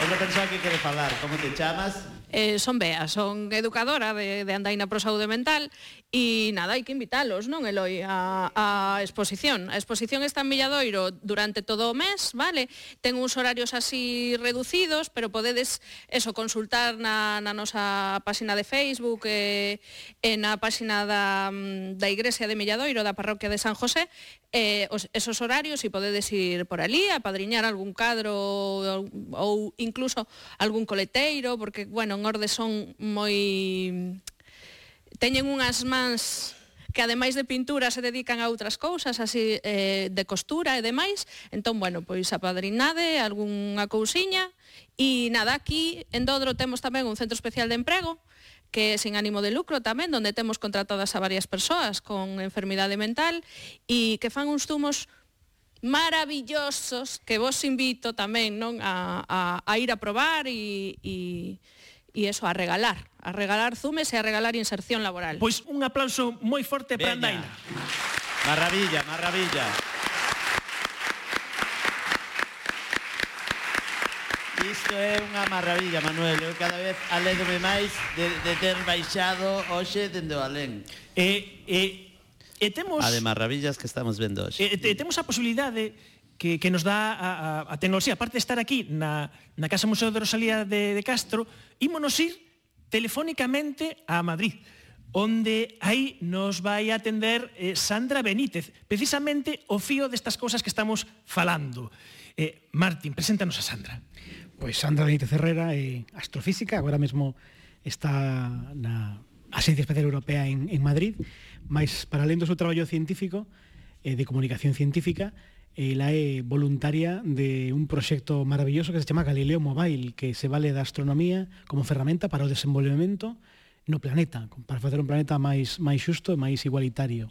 Eu vou pensar o que quero falar. Como te chamas? eh, son Bea, son educadora de, de Andaina Pro Saúde Mental e nada, hai que invitalos, non, Eloi, a, a exposición. A exposición está en Villadoiro durante todo o mes, vale? Ten uns horarios así reducidos, pero podedes eso consultar na, na nosa páxina de Facebook eh, e eh, na páxina da, da Igrexa de Milladoiro, da parroquia de San José, eh, os, esos horarios e podedes ir por ali a padriñar algún cadro ou, ou incluso algún coleteiro, porque, bueno, Orde son moi teñen unhas mans que ademais de pintura se dedican a outras cousas, así eh, de costura e demais. Entón, bueno, pois a padrinade, algunha cousiña e nada, aquí en Dodro temos tamén un centro especial de emprego que é sin ánimo de lucro tamén, onde temos contratadas a varias persoas con enfermidade mental e que fan uns zumos maravillosos que vos invito tamén non a, a, a ir a probar e, e e eso, a regalar, a regalar zumes e a regalar inserción laboral. Pois un aplauso moi forte para Andaina. Maravilla, maravilla. Isto é unha maravilla, Manuel. Eu cada vez alegome máis de, de ter baixado hoxe dende o alén. E, e, e temos... A de maravillas que estamos vendo hoxe. E, e temos a posibilidade de que, que nos dá a, a, a tecnoloxía. Aparte de estar aquí na, na Casa Museo de Rosalía de, de Castro, ímonos ir telefónicamente a Madrid onde aí nos vai atender eh, Sandra Benítez, precisamente o fío destas cousas que estamos falando. Eh, Martín, preséntanos a Sandra. Pois Sandra Benítez Herrera é astrofísica, agora mesmo está na Asencia Espacial Europea en, en Madrid, mas para além do seu traballo científico, eh, de comunicación científica, eh, la é voluntaria de un proxecto maravilloso que se chama Galileo Mobile, que se vale da astronomía como ferramenta para o desenvolvemento no planeta, para facer un planeta máis, máis xusto e máis igualitario.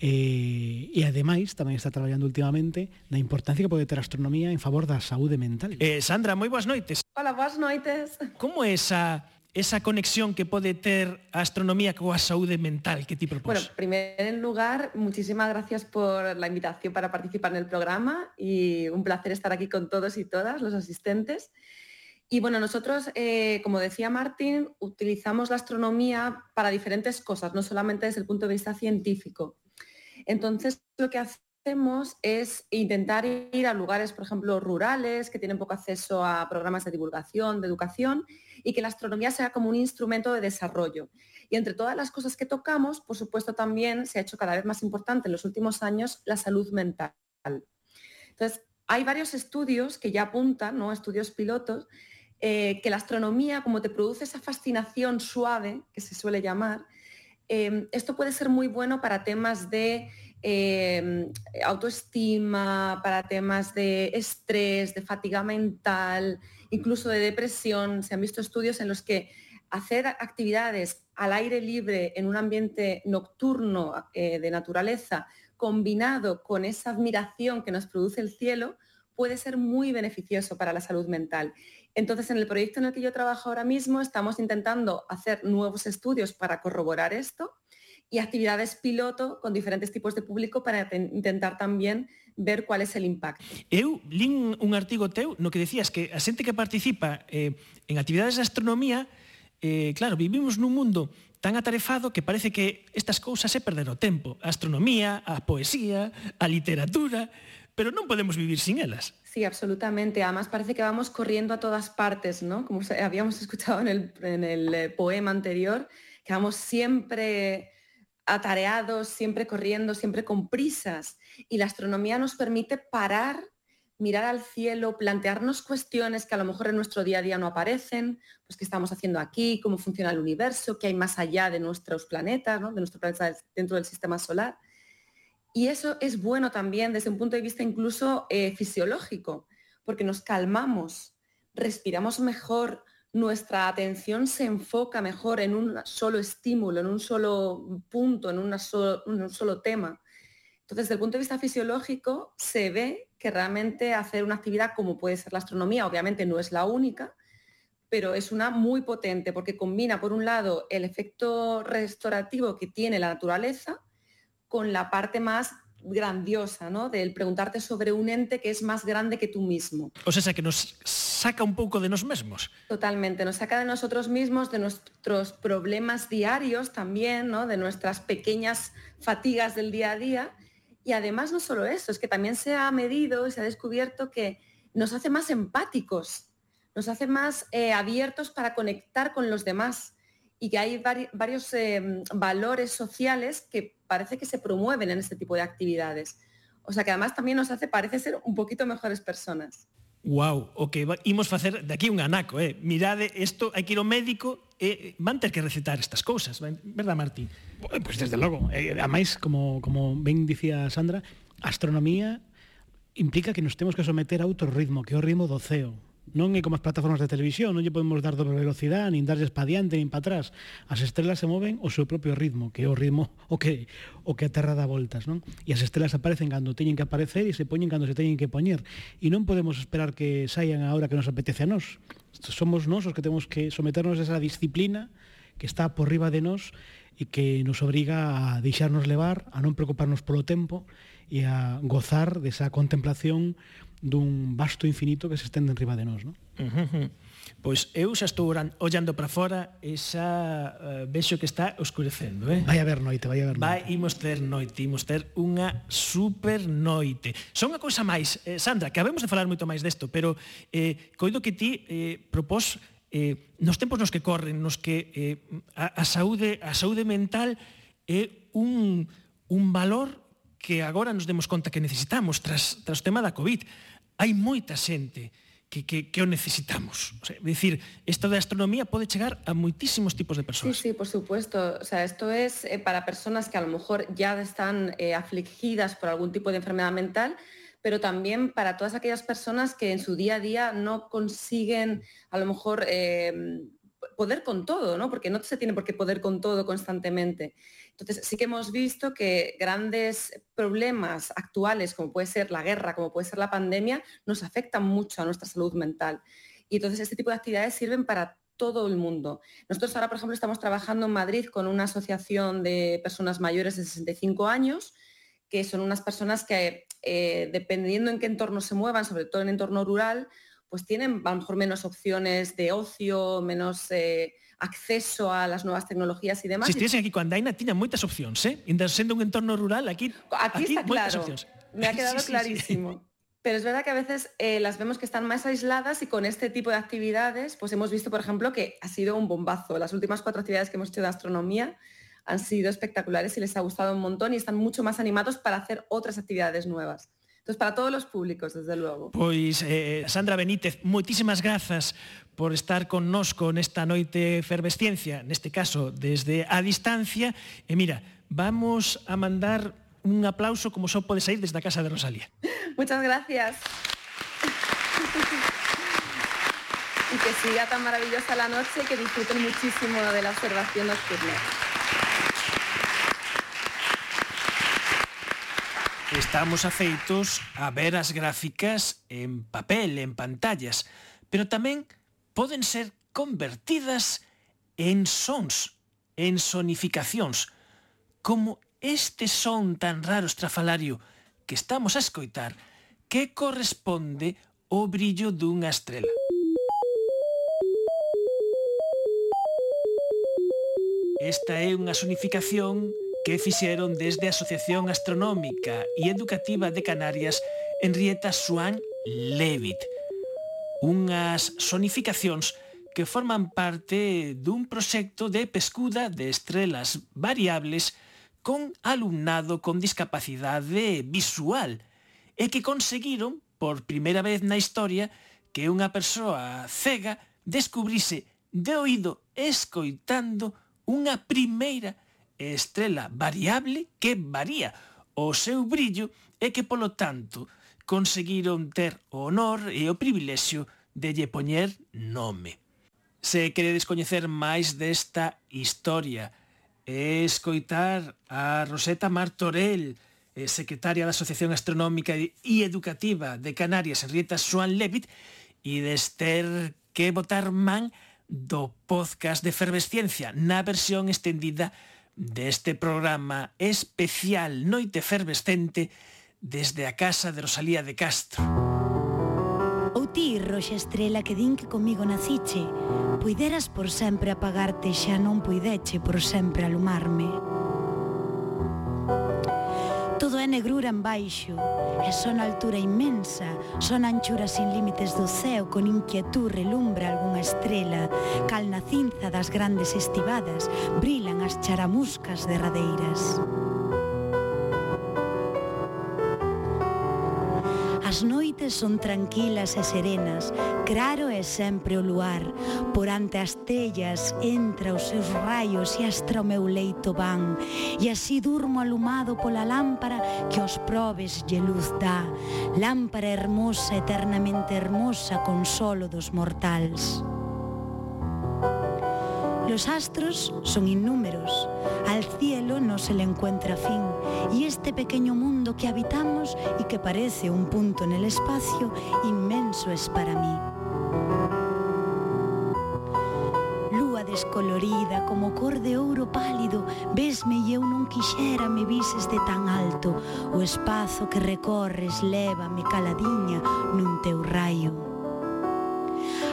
Eh, e ademais tamén está traballando últimamente na importancia que pode ter a astronomía en favor da saúde mental. Eh, Sandra, moi boas noites. Hola, boas noites. Como é esa esa conexión que pode ter a astronomía coa saúde mental que ti propós? Bueno, primer en lugar, muchísimas gracias por la invitación para participar en el programa y un placer estar aquí con todos y todas los asistentes. Y bueno, nosotros, eh, como decía Martín, utilizamos la astronomía para diferentes cosas, no solamente desde el punto de vista científico. Entonces, lo que hacemos es intentar ir a lugares, por ejemplo, rurales, que tienen poco acceso a programas de divulgación, de educación, y que la astronomía sea como un instrumento de desarrollo. Y entre todas las cosas que tocamos, por supuesto, también se ha hecho cada vez más importante en los últimos años la salud mental. Entonces, hay varios estudios que ya apuntan, ¿no? estudios pilotos, eh, que la astronomía, como te produce esa fascinación suave, que se suele llamar, eh, esto puede ser muy bueno para temas de eh, autoestima, para temas de estrés, de fatiga mental, incluso de depresión. Se han visto estudios en los que hacer actividades al aire libre en un ambiente nocturno eh, de naturaleza, combinado con esa admiración que nos produce el cielo, puede ser muy beneficioso para la salud mental. Entonces, en el proyecto en el que yo trabajo ahora mismo, estamos intentando hacer nuevos estudios para corroborar esto y actividades piloto con diferentes tipos de público para intentar también ver cuál es el impacto. Eu lin un artigo teu no que decías que a xente que participa eh, en actividades de astronomía, eh, claro, vivimos nun mundo tan atarefado que parece que estas cousas se perder o tempo. A astronomía, a poesía, a literatura, pero non podemos vivir sin elas. Sí, absolutamente. Además parece que vamos corriendo a todas partes, ¿no? Como habíamos escuchado en el, en el eh, poema anterior, que vamos siempre atareados, siempre corriendo, siempre con prisas. Y la astronomía nos permite parar, mirar al cielo, plantearnos cuestiones que a lo mejor en nuestro día a día no aparecen, pues qué estamos haciendo aquí, cómo funciona el universo, qué hay más allá de nuestros planetas, ¿no? de nuestro planeta dentro del sistema solar. Y eso es bueno también desde un punto de vista incluso eh, fisiológico, porque nos calmamos, respiramos mejor, nuestra atención se enfoca mejor en un solo estímulo, en un solo punto, en, un solo tema. Entonces, desde el punto de vista fisiológico, se ve que realmente hacer una actividad como puede ser la astronomía, obviamente no es la única, pero es una muy potente porque combina, por un lado, el efecto restaurativo que tiene la naturaleza con la parte más grandiosa, ¿no? Del preguntarte sobre un ente que es más grande que tú mismo. O sea, que nos saca un pouco de nos mesmos. Totalmente, nos saca de nosotros mismos, de nuestros problemas diarios también, ¿no? de nuestras pequeñas fatigas del día a día. Y además no solo eso, es que también se ha medido y se ha descubierto que nos hace más empáticos, nos hace más eh, abiertos para conectar con los demás y que hay vari- varios eh, valores sociales que parece que se promueven en este tipo de actividades. O sea que además también nos hace, parece ser, un poquito mejores personas. Wow, o okay. que imos facer aquí un anaco, eh. Mirade, isto hai que ir ao médico e eh, van ter que recetar estas cousas, verdad, Martín? Pois pues desde logo, eh, a máis, como, como ben dicía Sandra, a astronomía implica que nos temos que someter a outro ritmo, que é o ritmo do ceo, non é como as plataformas de televisión, non lle podemos dar dobre velocidade, nin darlles pa diante, nin pa atrás. As estrelas se moven o seu propio ritmo, que é o ritmo o que o que a Terra dá voltas, non? E as estrelas aparecen cando teñen que aparecer e se poñen cando se teñen que poñer. E non podemos esperar que saian a hora que nos apetece a nós. Somos nós os que temos que someternos a esa disciplina que está por riba de nós e que nos obriga a deixarnos levar, a non preocuparnos polo tempo e a gozar desa contemplación dun vasto infinito que se estende enriba de nós, non? Uh -huh. Pois eu xa estou ollando para fora e xa uh, vexo que está oscurecendo, eh? Vai haber noite, vai haber noite. Vai, imos ter noite, imos ter unha super noite. Son unha cousa máis, eh, Sandra, que habemos de falar moito máis desto, pero eh, coido que ti eh, propós eh, nos tempos nos que corren, nos que eh, a, a, saúde, a saúde mental é un, un valor que agora nos demos conta que necesitamos tras, tras o tema da COVID Hai moita xente que, que, que necesitamos. O sea, é dicir, isto da astronomía pode chegar a moitísimos tipos de Sí, persoas. sí, por supuesto. O sea, esto es eh, para personas que a lo mejor ya están eh, afligidas por algún tipo de enfermedad mental, pero también para todas aquellas personas que en su día a día no consiguen a lo mejor eh, poder con todo, ¿no? Porque no se tiene por qué poder con todo constantemente. Entonces sí que hemos visto que grandes problemas actuales, como puede ser la guerra, como puede ser la pandemia, nos afectan mucho a nuestra salud mental. Y entonces este tipo de actividades sirven para todo el mundo. Nosotros ahora, por ejemplo, estamos trabajando en Madrid con una asociación de personas mayores de 65 años, que son unas personas que, eh, dependiendo en qué entorno se muevan, sobre todo en entorno rural, pues tienen a lo mejor menos opciones de ocio, menos eh, acceso a las nuevas tecnologías y demás. Se estivesen aquí con Andaina, tiña moitas opcións, eh? Sendo un entorno rural, aquí, Aquí, está claro. Me ha quedado Sí, sí, sí. clarísimo. Pero es verdad que a veces eh, las vemos que están más aisladas y con este tipo de actividades, pues hemos visto, por ejemplo, que ha sido un bombazo. Las últimas cuatro actividades que hemos hecho de astronomía han sido espectaculares y les ha gustado un montón y están mucho más animados para hacer otras actividades nuevas. Entonces, para todos los públicos, desde luego. Pois, eh, Sandra Benítez, moitísimas grazas por estar connosco nesta noite efervesciencia, neste caso desde a distancia. E mira, vamos a mandar un aplauso como só pode sair desde a casa de Rosalía. Muchas gracias. y que siga tan maravillosa la noche, que disfruten muchísimo de la observación nocturna. Estamos afeitos a ver as gráficas en papel, en pantallas, pero tamén poden ser convertidas en sons, en sonificacións, como este son tan raro estrafalario que estamos a escoitar que corresponde ao brillo dunha estrela. Esta é unha sonificación que fixeron desde a Asociación Astronómica e Educativa de Canarias Henrietta Swan Levitt unhas sonificacións que forman parte dun proxecto de pescuda de estrelas variables con alumnado con discapacidade visual e que conseguiron, por primeira vez na historia, que unha persoa cega descubrise de oído escoitando unha primeira estrela variable que varía o seu brillo e que, polo tanto, conseguiron ter o honor e o privilexio de lle poñer nome. Se queredes coñecer máis desta historia e escoitar a Roseta Martorell, eh, secretaria da Asociación Astronómica e Educativa de Canarias, Henrietta Swan Levitt, e dester que botar man do podcast de Efervesciencia na versión estendida deste programa especial Noite Efervescente desde a casa de Rosalía de Castro. Ou ti, roxa estrela que din que comigo naciche, puideras por sempre apagarte xa non puideche por sempre alumarme. Todo é negrura en baixo, e son altura inmensa, son anchuras sin límites do ceo, con inquietud relumbra algunha estrela, cal na cinza das grandes estivadas, brilan as charamuscas derradeiras. radeiras. As noites son tranquilas e serenas, claro é sempre o luar. Por ante as tellas entra os seus raios e astra o meu leito van. E así durmo alumado pola lámpara que os probes lle luz dá. Lámpara hermosa, eternamente hermosa, consolo dos mortals. Los astros son innúmeros, al cielo no se le encuentra fin, y este pequeño mundo que habitamos y que parece un punto en el espacio, inmenso es para mí. Lúa descolorida como cor de ouro pálido, vesme e eu non quixera me vises de tan alto, o espazo que recorres lévame caladiña nun teu raio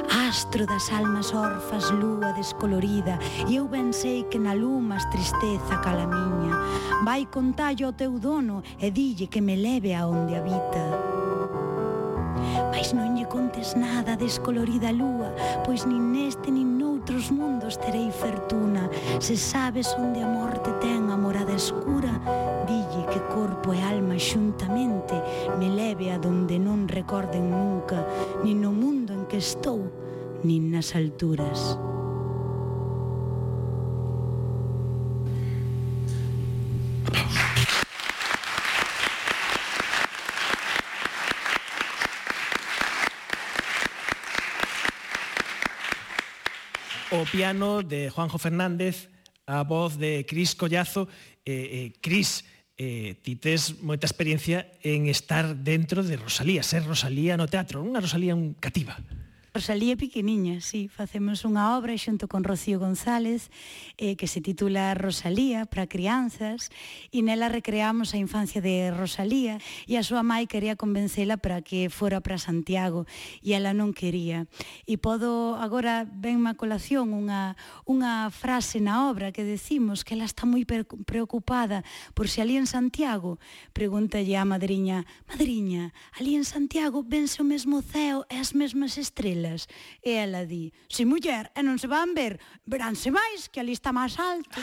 astro das almas orfas lúa descolorida e eu ben sei que na lumas tristeza cala miña. Vai contallo ao teu dono e dille que me leve a onde habita. Mais non lle contes nada descolorida lúa Pois nin neste nin noutros mundos terei fortuna. Se sabes onde amor te ten escura Dille que corpo e alma xuntamente Me leve a donde non recorden nunca Nin no mundo en que estou Nin nas alturas O piano de Juanjo Fernández a voz de Cris Collazo. Eh, eh, Cris, eh, ti tes moita experiencia en estar dentro de Rosalía, ser Rosalía no teatro, unha Rosalía un cativa. Rosalía Piqueniña, sí, facemos unha obra xunto con Rocío González eh, que se titula Rosalía para crianzas e nela recreamos a infancia de Rosalía e a súa mãe quería convencela para que fora para Santiago e ela non quería. E podo agora ben má colación unha, unha frase na obra que decimos que ela está moi preocupada por se si ali en Santiago pregúntalle a madriña, madriña, ali en Santiago vense o mesmo ceo e as mesmas estrelas estrelas. E ela di, se muller, e non se van ver, veránse máis que a lista máis alta.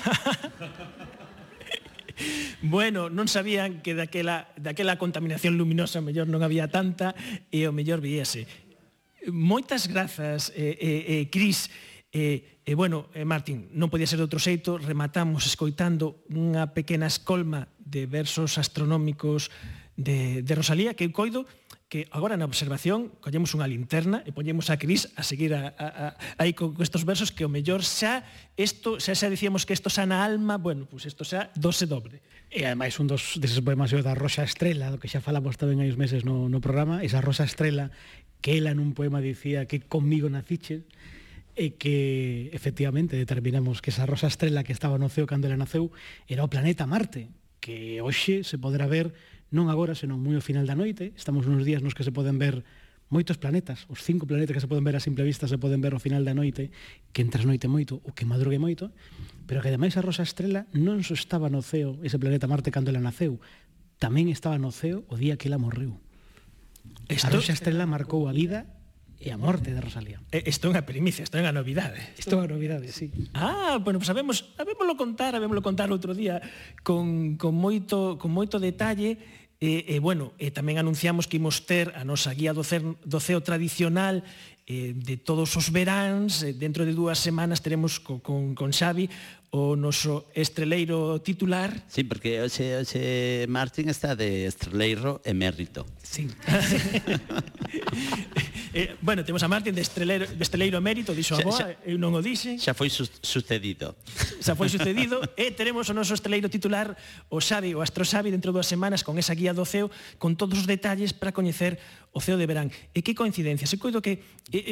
bueno, non sabían que daquela, daquela contaminación luminosa mellor non había tanta e o mellor viese. Moitas grazas, eh, eh, eh, Cris. E, eh, eh, bueno, eh, Martín, non podía ser de outro xeito, rematamos escoitando unha pequena escolma de versos astronómicos de, de Rosalía, que eu coido, que agora na observación collemos unha linterna e poñemos a Cris a seguir a, a, a, aí con estes versos que o mellor xa isto xa xa dicíamos que isto na alma, bueno, pois pues isto xa dose dobre. E ademais un dos deses poemas da Rosa Estrela, do que xa falamos tamén hai uns meses no, no programa, esa Rosa Estrela que ela nun poema dicía que comigo naciches, e que efectivamente determinamos que esa Rosa Estrela que estaba no ceo cando ela naceu era o planeta Marte, que hoxe se poderá ver non agora, senón moi ao final da noite, estamos nos días nos que se poden ver moitos planetas, os cinco planetas que se poden ver a simple vista se poden ver ao final da noite, que entras noite moito ou que madrugue moito, pero que ademais a rosa estrela non só estaba no ceo ese planeta Marte cando ela naceu, tamén estaba no ceo o día que ela morreu. Esto... A rosa estrela marcou a vida e a morte de Rosalía. Eh, isto é unha primicia, isto é unha novidade. Isto é unha novidade, sí. Ah, bueno, pues sabemos, habémoslo contar, habémoslo contar outro día con, con, moito, con moito detalle E, e bueno, e tamén anunciamos que imos ter a nosa guía do, cer, do CEO tradicional eh, de todos os veráns, eh, dentro de dúas semanas teremos co, con, con Xavi o noso estreleiro titular. Sí, porque hoxe, hoxe Martín está de estreleiro emérito. Sí. Eh, bueno, temos a Martín de Estreleiro, de Estreleiro Mérito, dixo a boa, xa, eu non o dixe. Xa foi su sucedido. Xa foi sucedido e teremos o noso Estreleiro titular, o Xavi, o Astro Xavi, dentro dúas semanas con esa guía do CEO, con todos os detalles para coñecer o ceo de verán. E que coincidencia, se coido que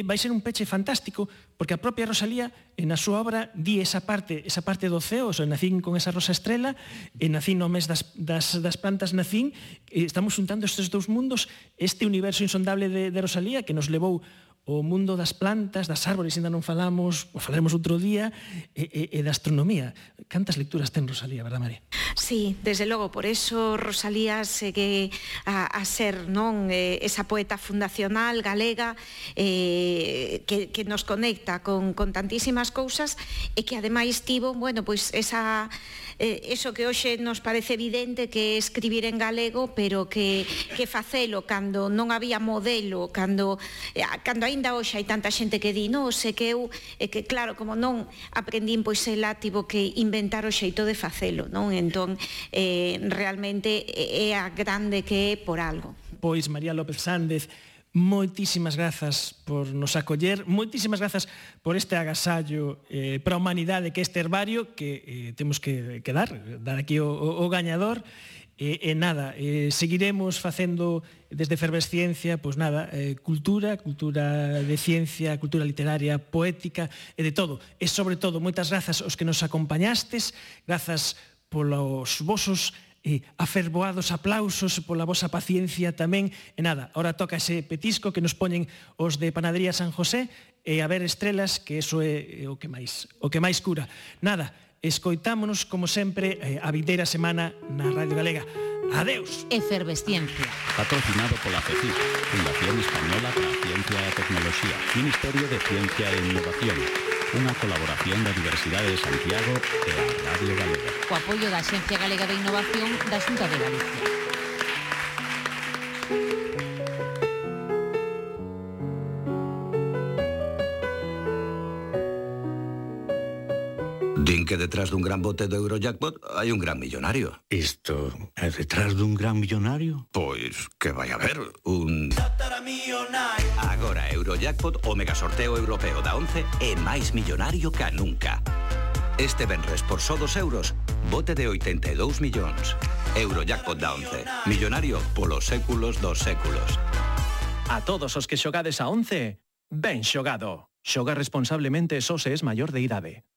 vai ser un peche fantástico, porque a propia Rosalía eh, en a súa obra di esa parte, esa parte do ceo, o sea, nacín con esa rosa estrela, e nacín no mes das, das, das plantas nacín, e estamos juntando estes dous mundos, este universo insondable de, de Rosalía que nos levou o mundo das plantas, das árbores, ainda non falamos, o falaremos outro día, e, e, e da astronomía. Cantas lecturas ten Rosalía, verdad, María? Sí, desde logo, por eso Rosalía segue a, a ser non eh, esa poeta fundacional galega eh, que, que nos conecta con, con tantísimas cousas e que ademais tivo, bueno, pois esa, eh, eso que hoxe nos parece evidente que é escribir en galego, pero que, que facelo cando non había modelo, cando, eh, cando hai aínda hoxe hai tanta xente que di, non, sei que eu, é que claro, como non aprendín pois ela tivo que inventar o xeito de facelo, non? Entón, eh, realmente é a grande que é por algo. Pois María López Sández, moitísimas grazas por nos acoller, moitísimas grazas por este agasallo eh, para a humanidade que este herbario que eh, temos que, que dar, dar aquí o, o, o gañador E, e nada, eh, seguiremos facendo desde Efervesciencia, pois nada, eh, cultura, cultura de ciencia, cultura literaria, poética e de todo. E sobre todo, moitas grazas aos que nos acompañastes, grazas polos vosos eh, afervoados aplausos pola vosa paciencia tamén. E nada, ahora toca ese petisco que nos poñen os de Panadería San José e a ver estrelas, que eso é o que máis, o que máis cura. Nada, Escoitámonos, como sempre, eh, a vindeira semana na Radio Galega. Adeus. Efervesciencia. Patrocinado pola FECI, Fundación Española para a Ciencia e a Tecnoloxía, Ministerio de Ciencia e Innovación. Unha colaboración da Universidade de Santiago e a Radio Galega. Co apoio da Xencia Galega de Innovación da Xunta de Galicia. Din que detrás dun gran bote do Eurojackpot hai un gran millonario. Isto é detrás dun gran millonario? Pois que vai haber un... Agora Eurojackpot o mega sorteo europeo da 11 é máis millonario ca nunca. Este venres por só dos euros, bote de 82 millóns. Eurojackpot da 11, millonario polos séculos dos séculos. A todos os que xogades a 11, ben xogado. Xoga responsablemente só se es maior de idade.